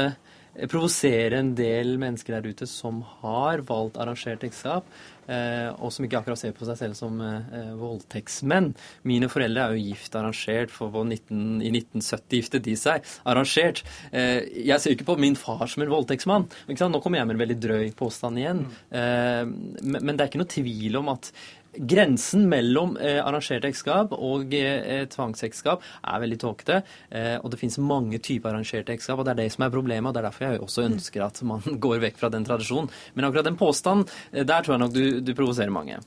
provosere en del mennesker der ute som har valgt arrangert ekteskap, eh, og som ikke akkurat ser på seg selv som eh, voldtektsmenn. Mine foreldre er jo gift arrangert, for 19, i 1970 giftet de seg arrangert. Eh, jeg ser ikke på min far som en voldtektsmann. Nå kommer jeg med en veldig drøy påstand igjen. Mm. Men det er ikke noe tvil om at Grensen mellom eh, arrangert ekteskap og eh, tvangsekteskap er veldig tåkete. Eh, og det finnes mange typer arrangerte ekteskap, og det er det som er problemet. og Det er derfor jeg også ønsker at man går vekk fra den tradisjonen. Men akkurat den påstanden, eh, der tror jeg nok du, du provoserer mange.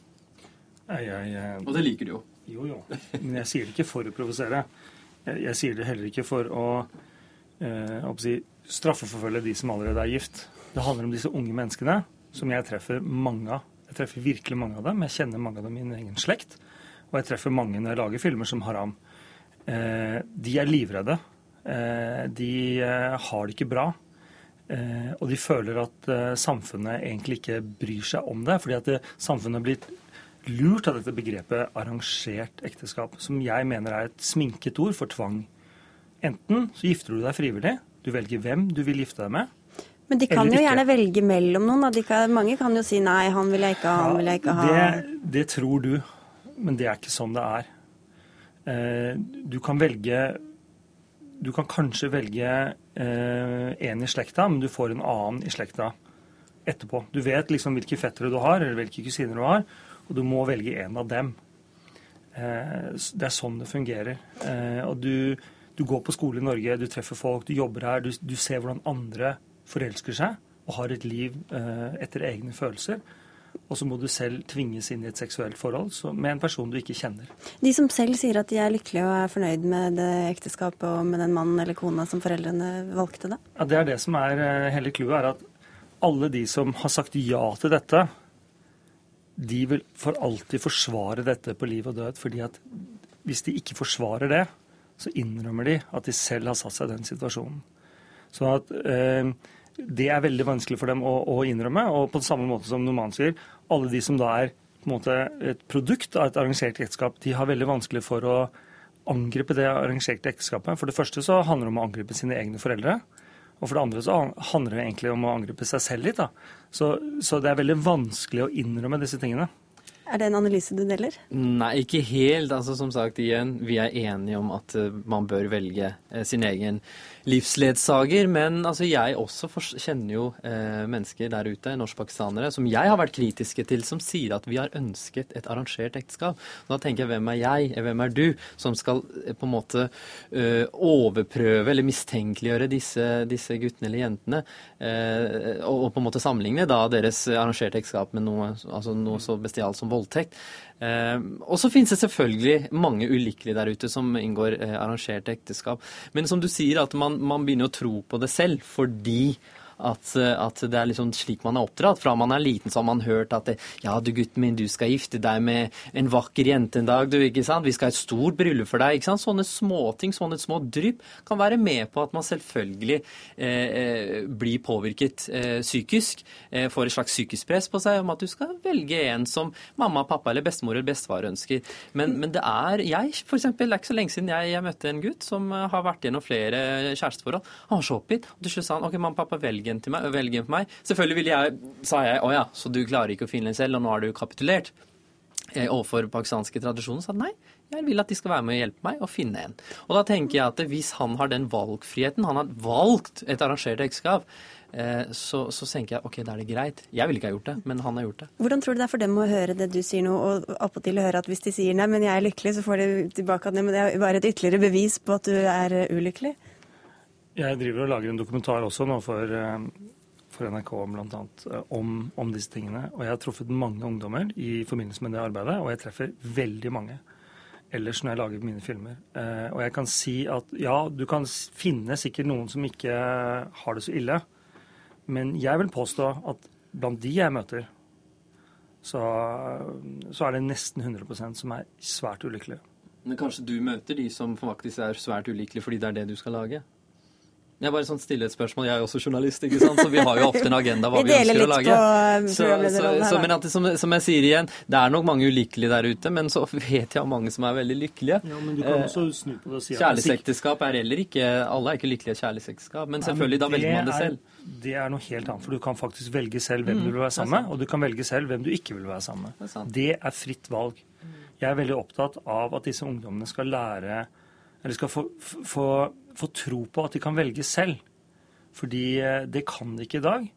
Jeg, jeg, jeg, og det liker du jo. Jo, jo. Men jeg sier det ikke for å provosere. Jeg, jeg, sier det heller ikke for å, eh, å si, straffeforfølge de som allerede er gift. Det handler om disse unge menneskene som jeg treffer mange av jeg treffer virkelig mange av dem. Jeg kjenner mange av dem i min egen slekt. Og jeg treffer mange når jeg lager filmer som Haram. Eh, de er livredde. Eh, de eh, har det ikke bra. Eh, og de føler at eh, samfunnet egentlig ikke bryr seg om det. Fordi at det, samfunnet er blitt lurt av dette begrepet arrangert ekteskap, som jeg mener er et sminket ord for tvang. Enten så gifter du deg frivillig, du velger hvem du vil gifte deg med, men de kan jo gjerne velge mellom noen. Kan, mange kan jo si nei, han vil jeg ikke ha, han vil jeg ikke ha. Det, det tror du, men det er ikke sånn det er. Eh, du kan velge Du kan kanskje velge eh, en i slekta, men du får en annen i slekta etterpå. Du vet liksom hvilke fettere du har, eller hvilke kusiner du har, og du må velge en av dem. Eh, det er sånn det fungerer. Og du, du går på skole i Norge, du treffer folk, du jobber her, du, du ser hvordan andre forelsker seg og har et liv eh, etter egne følelser. Og så må du selv tvinges inn i et seksuelt forhold med en person du ikke kjenner. De som selv sier at de er lykkelige og er fornøyd med det ekteskapet og med den mannen eller kona som foreldrene valgte det? Ja, Det er det som er eh, hele clouet, er at alle de som har sagt ja til dette, de vil for alltid forsvare dette på liv og død. fordi at hvis de ikke forsvarer det, så innrømmer de at de selv har satt seg i den situasjonen. Så at eh, det er veldig vanskelig for dem å, å, innrømme. Og på samme måte som Noman sier, alle de som da er måte et produkt av et arrangert ekteskap, de har veldig vanskelig for å angripe det arrangerte ekteskapet. For det første så handler det om å angripe sine egne foreldre. Og for det andre så handler det egentlig om å angripe seg selv litt. da. Så, så det er veldig vanskelig å innrømme disse tingene. Er det en analyse du deler? Nei, ikke helt. Altså, som sagt, igjen, vi er enige om at uh, man bør velge uh, sin egen livsledsager. Men altså, jeg også kjenner jo uh, mennesker der ute, norskpakistanere, som jeg har vært kritiske til, som sier at vi har ønsket et arrangert ekteskap. Da tenker jeg hvem er jeg, hvem er du, som skal på en måte overprøve eller mistenkeliggjøre disse, disse guttene eller jentene, og, og, på en måte sammenligne da deres arrangerte ekteskap med noe, altså noe så bestialt som voldtekt. Eh, og så finnes det selvfølgelig mange ulykkelige der ute som inngår eh, arrangerte ekteskap. Men som du sier, at man, man begynner å tro på det selv fordi at, eh, at, det er liksom slik man er oppdratt. Fra man er liten, så har man hørt at det, ja, du gutten min, du skal gifte deg med en vakker jente en dag, du, ikke sant. Vi skal ha et stort bryllup for deg. ikke sant. Sånne småting, sånne små drypp kan være med på at man selvfølgelig eh, eh, blir påvirket eh, psykisk. Eh, får et slags psykisk press på seg om at du skal velge en som mamma, pappa eller bestemor eller bestefar ønsker. Men, men det er jeg, for eksempel, det er ikke så lenge siden jeg, jeg møtte en gutt som har vært gjennom flere kjæresteforhold. Han var så oppgitt. Og til slutt sa han ok, mamma, pappa, velg en til meg, velge en for meg. Selvfølgelig ville jeg, sa jeg, å ja, så du klarer ikke å finne en selv, og nå har du kapitulert overfor pakistanske tradisjoner. sa nei, jeg vil at de skal være med og hjelpe meg å finne en. Og da tenker jeg at hvis han har den valgfriheten, han har valgt et arrangert ekteskap, eh, så, så, tenker jeg ok, da er det greit. Jeg ville ikke ha gjort det, men han har gjort det. Hvordan tror du det er for dem å høre det du sier nå, og appåtil høre at hvis de sier nei, men jeg er lykkelig, så får de tilbake at det er bare et ytterligere bevis på at du er ulykkelig? Jeg driver og lager en dokumentar også nå for, eh, for NRK blant annet, om, om disse tingene. Og jeg har truffet mange ungdommer i forbindelse med det arbeidet, og jeg treffer veldig mange ellers når jeg lager mine filmer. Eh, og jeg kan si at ja, du kan finne sikkert noen som ikke har det så ille, men jeg vil påstå at blant de jeg møter, så, så er det nesten 100% som er svært ulykkelige. Men kanskje du møter de som faktisk er svært ulykkelige fordi det er det du skal lage? Jeg bare sånn stille et spørsmål. Jeg er jo også journalist, ikke sant? så vi har jo ofte en agenda hva vi, vi ønsker å lage. På så, så, så, men at, som, som, jeg sier igjen, det er nok mange ulykkelige der ute, men så vet jeg om mange som er veldig lykkelige. Ja, men du kan også snu på det og si at Kjærlighetsekteskap er heller ikke Alle er ikke lykkelige i kjærlighetsekteskap, men selvfølgelig, da velger man det selv. Det er noe helt annet, for du kan faktisk velge selv hvem mm, du vil være sammen med, og du kan velge selv hvem du ikke vil være sammen med. Det, det er fritt valg. Jeg er veldig opptatt av at disse ungdommene skal lære eller skal få, få, få tro på at de kan velge selv. Fordi eh, det kan de ikke i dag.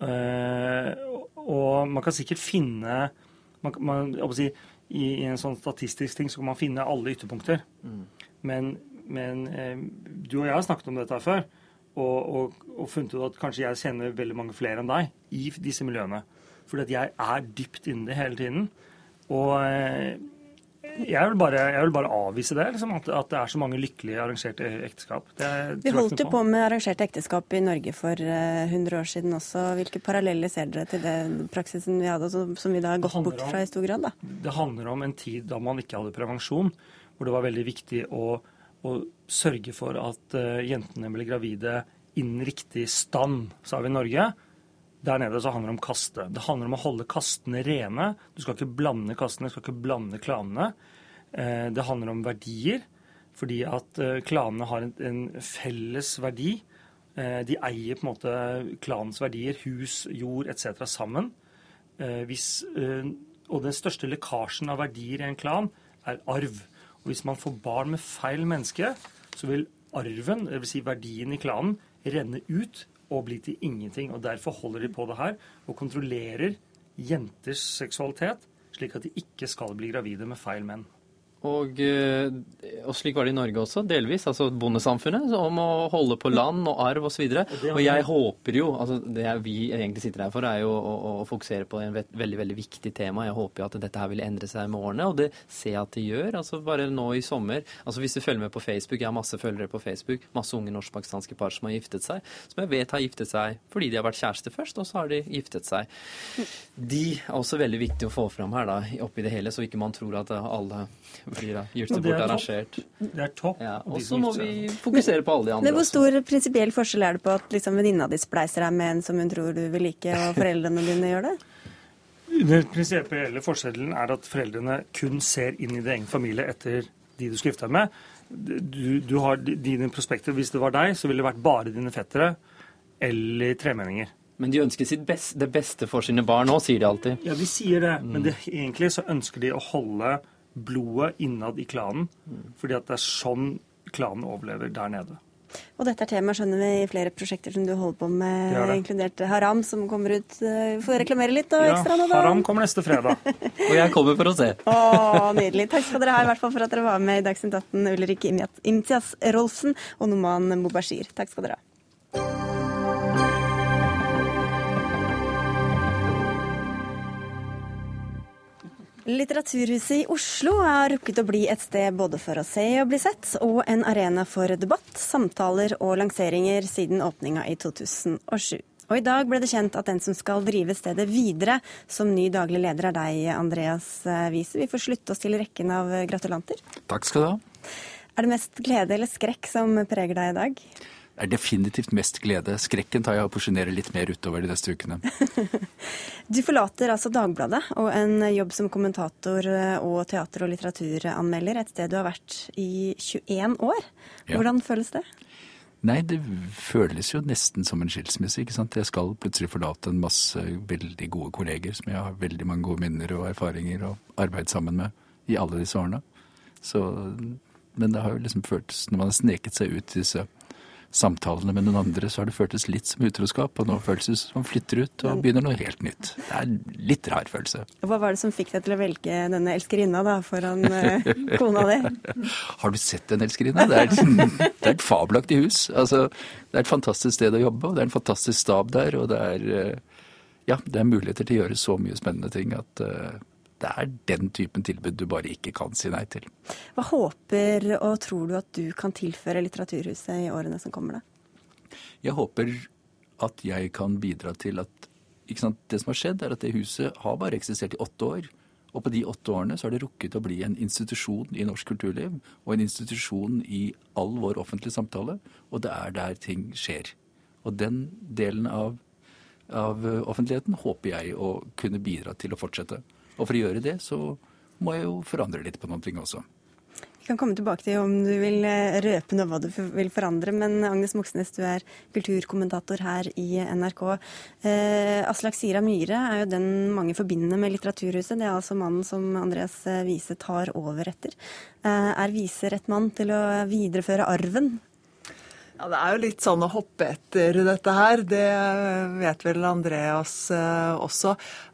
Uh, og man kan sikkert finne man, man, si, i, i, en sånn statistisk ting så kan man finne alle ytterpunkter. Mm. Men, men uh, du og jeg har snakket om dette før, og, og, og, funnet ut at kanskje jeg kjenner veldig mange flere enn deg i disse miljøene. Fordi at jeg er dypt inni det hele tiden. Og jeg vil, bare, jeg vil bare, avvise det, liksom, at, at, det er så mange lykkelige arrangerte ekteskap. vi holdt jo på med arrangerte ekteskap i Norge for uh, eh, 100 år siden også. Hvilke paralleller ser dere til den praksisen vi hadde, som vi da har gått bort fra i stor grad? Da? Det handler om en tid da man ikke hadde prevensjon, hvor det var veldig viktig å, å sørge for at uh, jentene ble gravide innen riktig stand, sa vi i Norge. Der nede så handler det om kaste. Det handler om å holde kastene rene. Du skal ikke blande kastene, du skal ikke blande klanene. Eh, det handler om verdier, fordi at eh, klanene har en felles verdi. Eh, de eier på en måte klanens verdier, hus, jord etc. sammen. Hvis, og den største lekkasjen av verdier i en klan er arv. Og hvis man får barn med feil menneske, så vil arven, dvs. Si verdien i klanen, renne ut og bli til ingenting. og Derfor holder de på det her og kontrollerer jenters seksualitet, slik at de ikke skal bli gravide med feil menn. Og, eh, og, slik var det i Norge også, delvis. altså Bondesamfunnet om å holde på land og arv osv. Og, så og jeg håper jo altså Det vi egentlig sitter her for, er jo å, å fokusere på en veldig veldig viktig tema. Jeg håper jo at dette her vil endre seg med årene, og det ser jeg at det gjør. altså Bare nå i sommer altså Hvis du følger med på Facebook, jeg har masse følgere på Facebook, masse unge norsk-pakistanske par som har giftet seg, som jeg vet har giftet seg fordi de har vært kjærester først, og så har de giftet seg. De er også veldig viktig å få fram her da, oppi det hele, så ikke man tror at alle blir da gjort det bort arrangert. Det er topp. Ja, og så må vi fokusere på alle de andre. Men Hvor stor prinsipiell forskjell er det på at liksom, venninna di spleiser deg med en som hun tror du vil like, og foreldrene dine gjør det? Den prinsipielle forskjellen er at foreldrene kun ser inn i din egen familie etter de du skal gifte deg med. Du, du, har dine prospekter. Hvis det var deg, så ville det vært bare dine fettere eller tremenninger. Men de ønsker sitt best, det beste for sine barn òg, sier de alltid. Ja, de sier det, men det, egentlig så ønsker de å holde blodet innad i klanen. Fordi at det er sånn klanen overlever der nede. Og dette er tema skjønner vi i flere prosjekter som du holder på med, Det det. inkludert Haram, som kommer ut. eh, får reklamere litt og ekstra nå, da. Ja, Haram kommer neste fredag. Og jeg kommer for å se. Å, nydelig. Takk skal dere ha i hvert fall for at dere var med i Dagsnytt 18, Ulrik Imtias Rolfsen og Noman Mubashir. Takk skal dere ha. Litteraturhuset i Oslo har rukket å bli et sted både for å se og bli sett, og en arena for debatt, samtaler og lanseringer siden åpninga i 2007. Og i dag ble det kjent at den som skal drive stedet videre som ny daglig leder, er deg, Andreas Wiese. Vi får slutte oss til rekken av gratulanter. Takk skal du ha. Er det mest glede eller skrekk som preger deg i dag? Er definitivt mest glede. Skrekken tar jeg og porsjonerer litt mer utover de neste ukene. Du forlater altså Dagbladet og en jobb som kommentator og teater- og litteraturanmelder, et sted du har vært i 21 år. Ja. Hvordan føles det? Nei, det føles jo nesten som en skilsmisse, ikke sant. Jeg skal plutselig forlate en masse veldig gode kolleger som jeg har veldig mange gode minner og erfaringer og arbeid sammen med i alle disse årene. Så, men det har jo liksom føltes, når man har sneket seg ut i disse samtalene med noen andre, så har det føltes litt som utroskap, og nå føles det som man flytter ut og begynner noe helt nytt. Det er en litt rar følelse. Hva var det som fikk deg til å velge denne elskerinna da, foran eh, kona di? Har du sett Den elskerinne? Det er, det er et fabelaktig hus. Altså, det er et fantastisk sted å jobbe, og det er en fantastisk stab der. Og det er, eh, ja, det er muligheter til å gjøre så mye spennende ting at eh, det er den typen tilbud du bare ikke kan si nei til. Hva håper og tror du at du kan tilføre Litteraturhuset i årene som kommer? da? Jeg håper at jeg kan bidra til at Det som har skjedd, er at det huset har bare eksistert i åtte år. Og på de åtte årene så har det rukket å bli en institusjon i norsk kulturliv, og en institusjon i all vår offentlige samtale. Og det er der ting skjer. Og den delen av, av offentligheten håper jeg å kunne bidra til å fortsette. Og for å gjøre det så må jeg jo forandre litt på noen ting også. Vi kan komme tilbake til om du vil eh, røpe noe hva du vil forandre, men Agnes Moxnes, du er kulturkommentator her i NRK. Eh, Aslak Sira Myhre er jo den mange forbinder med Litteraturhuset. Det er altså mannen som Andreas Vise Wiese tar over etter. Eh, er Wiese rett mann til å videreføre arven? Ja, Det er jo litt sånn å hoppe etter dette her. Det vet vel Andreas eh, også.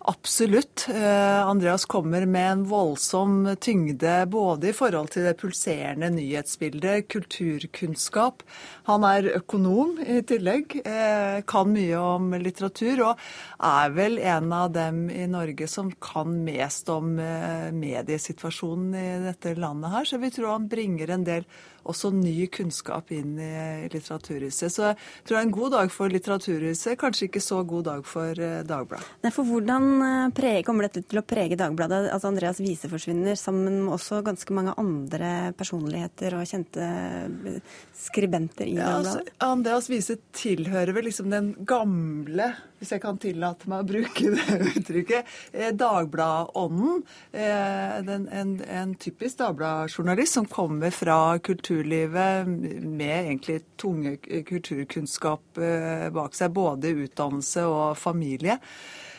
Absolutt. Eh, Andreas kommer med en voldsom tyngde både i forhold til det pulserende nyhetsbildet, kulturkunnskap. Han er økonom i tillegg, eh, kan mye om litteratur, og er vel en av dem i Norge som kan mest om eh, mediesituasjonen i dette landet her. Så vi tror han bringer en del også ny kunnskap inn i Litteraturhuset. Så jeg tror det er en god dag for Litteraturhuset, kanskje ikke så god dag for Dagbladet. Nei, for hvordan eh, prege, kommer dette til å prege Dagbladet? Altså Andreas Wiese forsvinner, sammen med også ganske mange andre personligheter og kjente eh, skribenter i Ja, altså, Dagbladet. Andreas Wiese tilhører vel liksom den gamle, hvis jeg kan tillate meg å bruke det uttrykket, eh, Dagbladånden. En, en, en typisk Dagbladjournalist som kommer fra kulturlivet med egentlig tunge kulturkunnskap bak seg, både utdannelse og familie.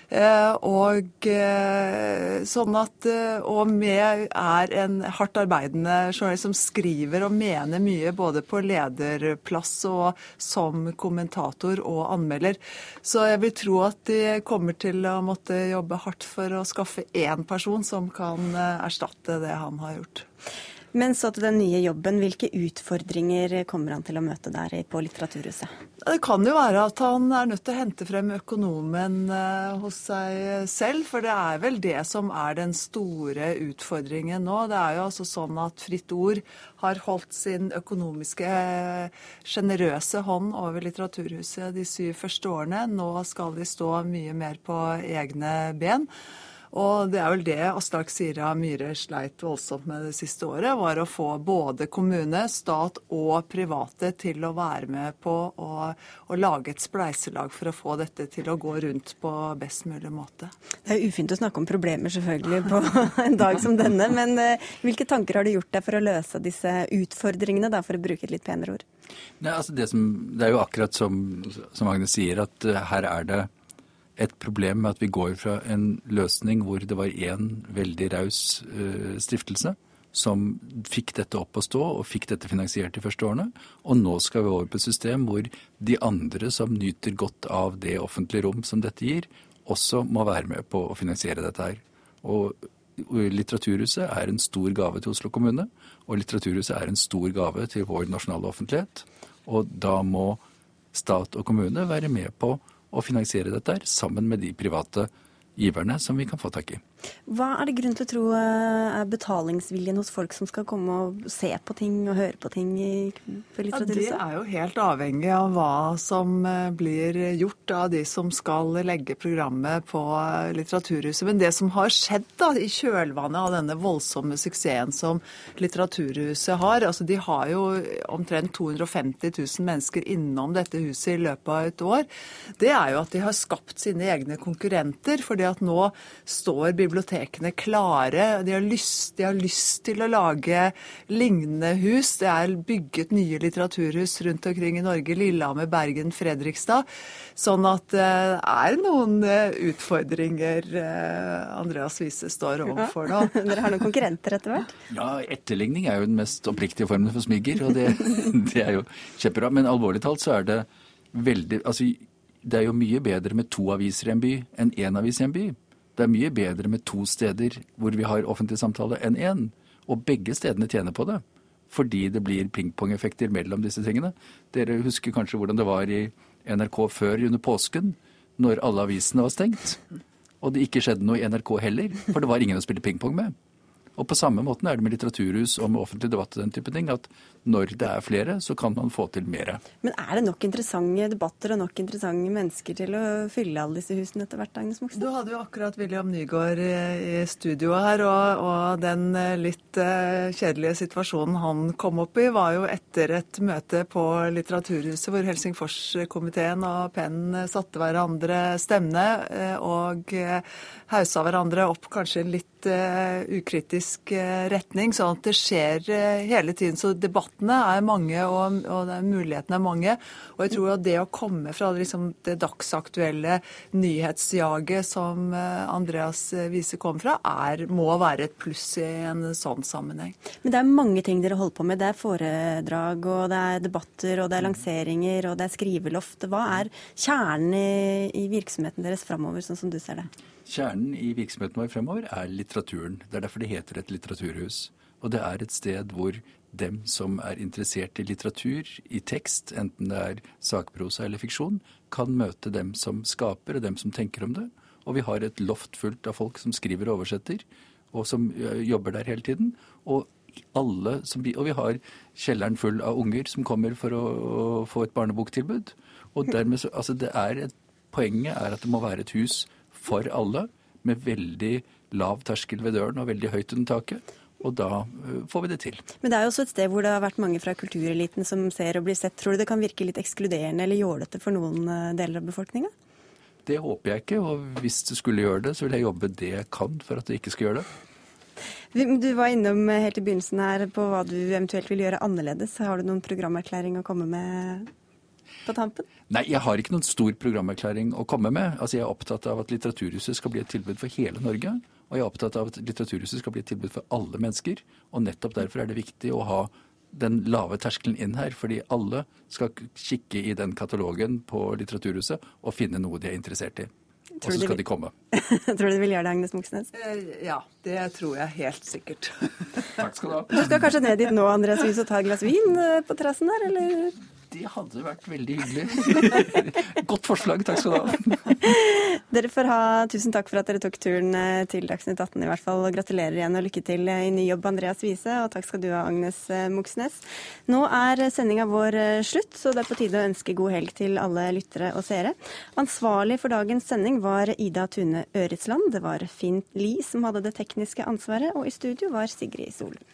Eh, og eh, sånn at eh, Og med er en hardt arbeidende journalist som skriver og mener mye både på lederplass og som kommentator og anmelder. Så jeg vil tro at de kommer til å måtte jobbe hardt for å skaffe én person som kan erstatte det han har gjort. Men så til den nye jobben. Hvilke utfordringer kommer han til å møte der på Litteraturhuset? Det kan jo være at han er nødt til å hente frem økonomen eh, hos seg selv, for det er vel det som er den store utfordringen nå. Det er jo altså sånn at Fritt Ord har holdt sin økonomiske eh, sjenerøse hånd over Litteraturhuset de syv første årene. Nå skal de stå mye mer på egne ben. Og det er vel det Aslak Sira Myhre sleit voldsomt med det siste året, var å få både kommune, stat og private til å være med på å, å lage et spleiselag for å få dette til å gå rundt på best mulig måte. Det er ufint å snakke om problemer selvfølgelig på en dag som denne, men eh, hvilke tanker har du gjort deg for å løse disse utfordringene, da, for å bruke et litt penere ord? Nei, altså det, som, det er jo akkurat som, som Agnes sier, at eh, her er det et problem med at vi går fra en løsning hvor det var én veldig raus eh, stiftelse som fikk dette opp å stå og fikk dette finansiert de første årene. Og nå skal vi over på et system hvor de andre som nyter godt av det offentlige rom som dette gir, også må være med på å finansiere dette her. Og Litteraturhuset er en stor gave til Oslo kommune, og Litteraturhuset er en stor gave til vår nasjonale offentlighet. Og da må stat og kommune være med på å finansiere dette sammen med de private giverne som vi kan få tak i. Hva er det grunn til å tro eh, er betalingsviljen hos folk som skal komme og se på ting og høre på ting i Litteraturhuset? Ja, det er jo helt avhengig av hva som eh, blir gjort av de som skal legge programmet på eh, Litteraturhuset. Men det som har skjedd da, i kjølvannet av denne voldsomme suksessen som Litteraturhuset har altså De har jo omtrent 250 000 mennesker innom dette huset i løpet av et år. Det er jo at de har skapt sine egne konkurrenter. fordi at nå står bibliotekene klare. De har, lyst, de har lyst til å lage lignende hus. Det er bygget nye litteraturhus rundt omkring i Norge. Lillehammer, Bergen, Fredrikstad. Sånn at det er noen eh, utfordringer eh, Andreas Wiese står overfor nå. Ja, dere har noen konkurrenter etter hvert? Ja, etterligning er jo den mest oppriktige formen for smigger, og det, det er jo kjempebra. Men alvorlig talt så er det veldig Altså, det er jo mye bedre med to aviser i en by enn én avis i en by. Det er mye bedre med to steder hvor vi har offentlig samtale enn én. Og begge stedene tjener på det. Fordi det blir pingpongeffekter mellom disse tingene. Dere husker kanskje hvordan det var i NRK før under påsken, når alle avisene var stengt. Og det ikke skjedde noe i NRK heller, for det var ingen å spille pingpong med. Og på samme måten er det med litteraturhus og med offentlig debatt og den type ting, at når det er flere, så kan man få til mer. Men er det nok interessante debatter og nok interessante mennesker til å fylle alle disse husene etter hvert, Agnes Moxnes? Du hadde jo akkurat William Nygaard i studioet her, og, og, den eh, litt uh, kjedelige situasjonen han kom opp i, var jo etter et møte på Litteraturhuset hvor Helsingforskomiteen og Penn satte hverandre stevne uh, og haussa hverandre opp kanskje litt ukritisk retning, sånn at det skjer hele tiden. så debattene er mange, og, og mulighetene er mange. Og jeg tror at det å komme fra liksom, det dagsaktuelle nyhetsjaget som Andreas Wiese kom fra, er, må være et pluss i en sånn sammenheng. Men det er mange ting dere holder på med. Det er foredrag, og det er debatter, og det er lanseringer, og det er skriveloft. Hva er kjernen i, i virksomheten deres framover, sånn som du ser det? Kjernen i virksomheten vår fremover er litteraturen. Det er derfor det heter et litteraturhus. Og det er et sted hvor dem som er interessert i litteratur, i tekst, enten det er sakprosa eller fiksjon, kan møte dem som skaper, og dem som tenker om det. Og vi har et loft fullt av folk som skriver og oversetter, og som jobber der hele tiden. Og, som, og vi har kjelleren full av unger som kommer for å få et barneboktilbud. Og dermed så, altså det er et, Poenget er at det må være et hus for alle, med veldig lav terskel ved døren og veldig høyt under taket. Og da eh, får vi det til. Men det er jo også et sted hvor det har vært mange fra kultureliten som ser og blir sett. Tror du det kan virke litt ekskluderende eller jålete for noen eh, deler av befolkninga? Det håper jeg ikke, og hvis det skulle gjøre det, så vil jeg jobbe det jeg kan for at det ikke skal gjøre det. Du var innom eh, helt i begynnelsen her på hva du eventuelt vil gjøre annerledes. Har du noen programerklæring å komme med på tampen? Nei, jeg har ikke noen stor programerklæring å komme med. Altså, Jeg er opptatt av at Litteraturhuset skal bli et tilbud for hele Norge. Og jeg er opptatt av at Litteraturhuset skal bli et tilbud for alle mennesker. Og nettopp derfor er det viktig å ha den lave terskelen inn her. Fordi alle skal kikke i den katalogen på Litteraturhuset og finne noe de er interessert i. Og så skal de komme. tror du de vil gjøre det, Agnes Moxnes? Eh, ja, det tror jeg helt sikkert. Takk skal du ha. Du skal kanskje ned dit nå, Andreas Wies, og ta et glass vin eh, på terrassen der, eller? Det hadde vært veldig hyggelig. Godt forslag, takk skal du ha. Dere får ha tusen takk for at dere tok turen eh, til Dagsnytt 18 i hvert fall. og Gratulerer igjen og lykke til i ny jobb, Andreas Wiese. Og takk skal du ha, Agnes eh, Moxnes. Nå er sendinga vår eh, slutt, så det er på tide å ønske god helg til alle lyttere og seere. Ansvarlig for dagens sending var Ida Tune Øretsland. Det var Finn Lie som hadde det tekniske ansvaret, og i studio var Sigrid Solund.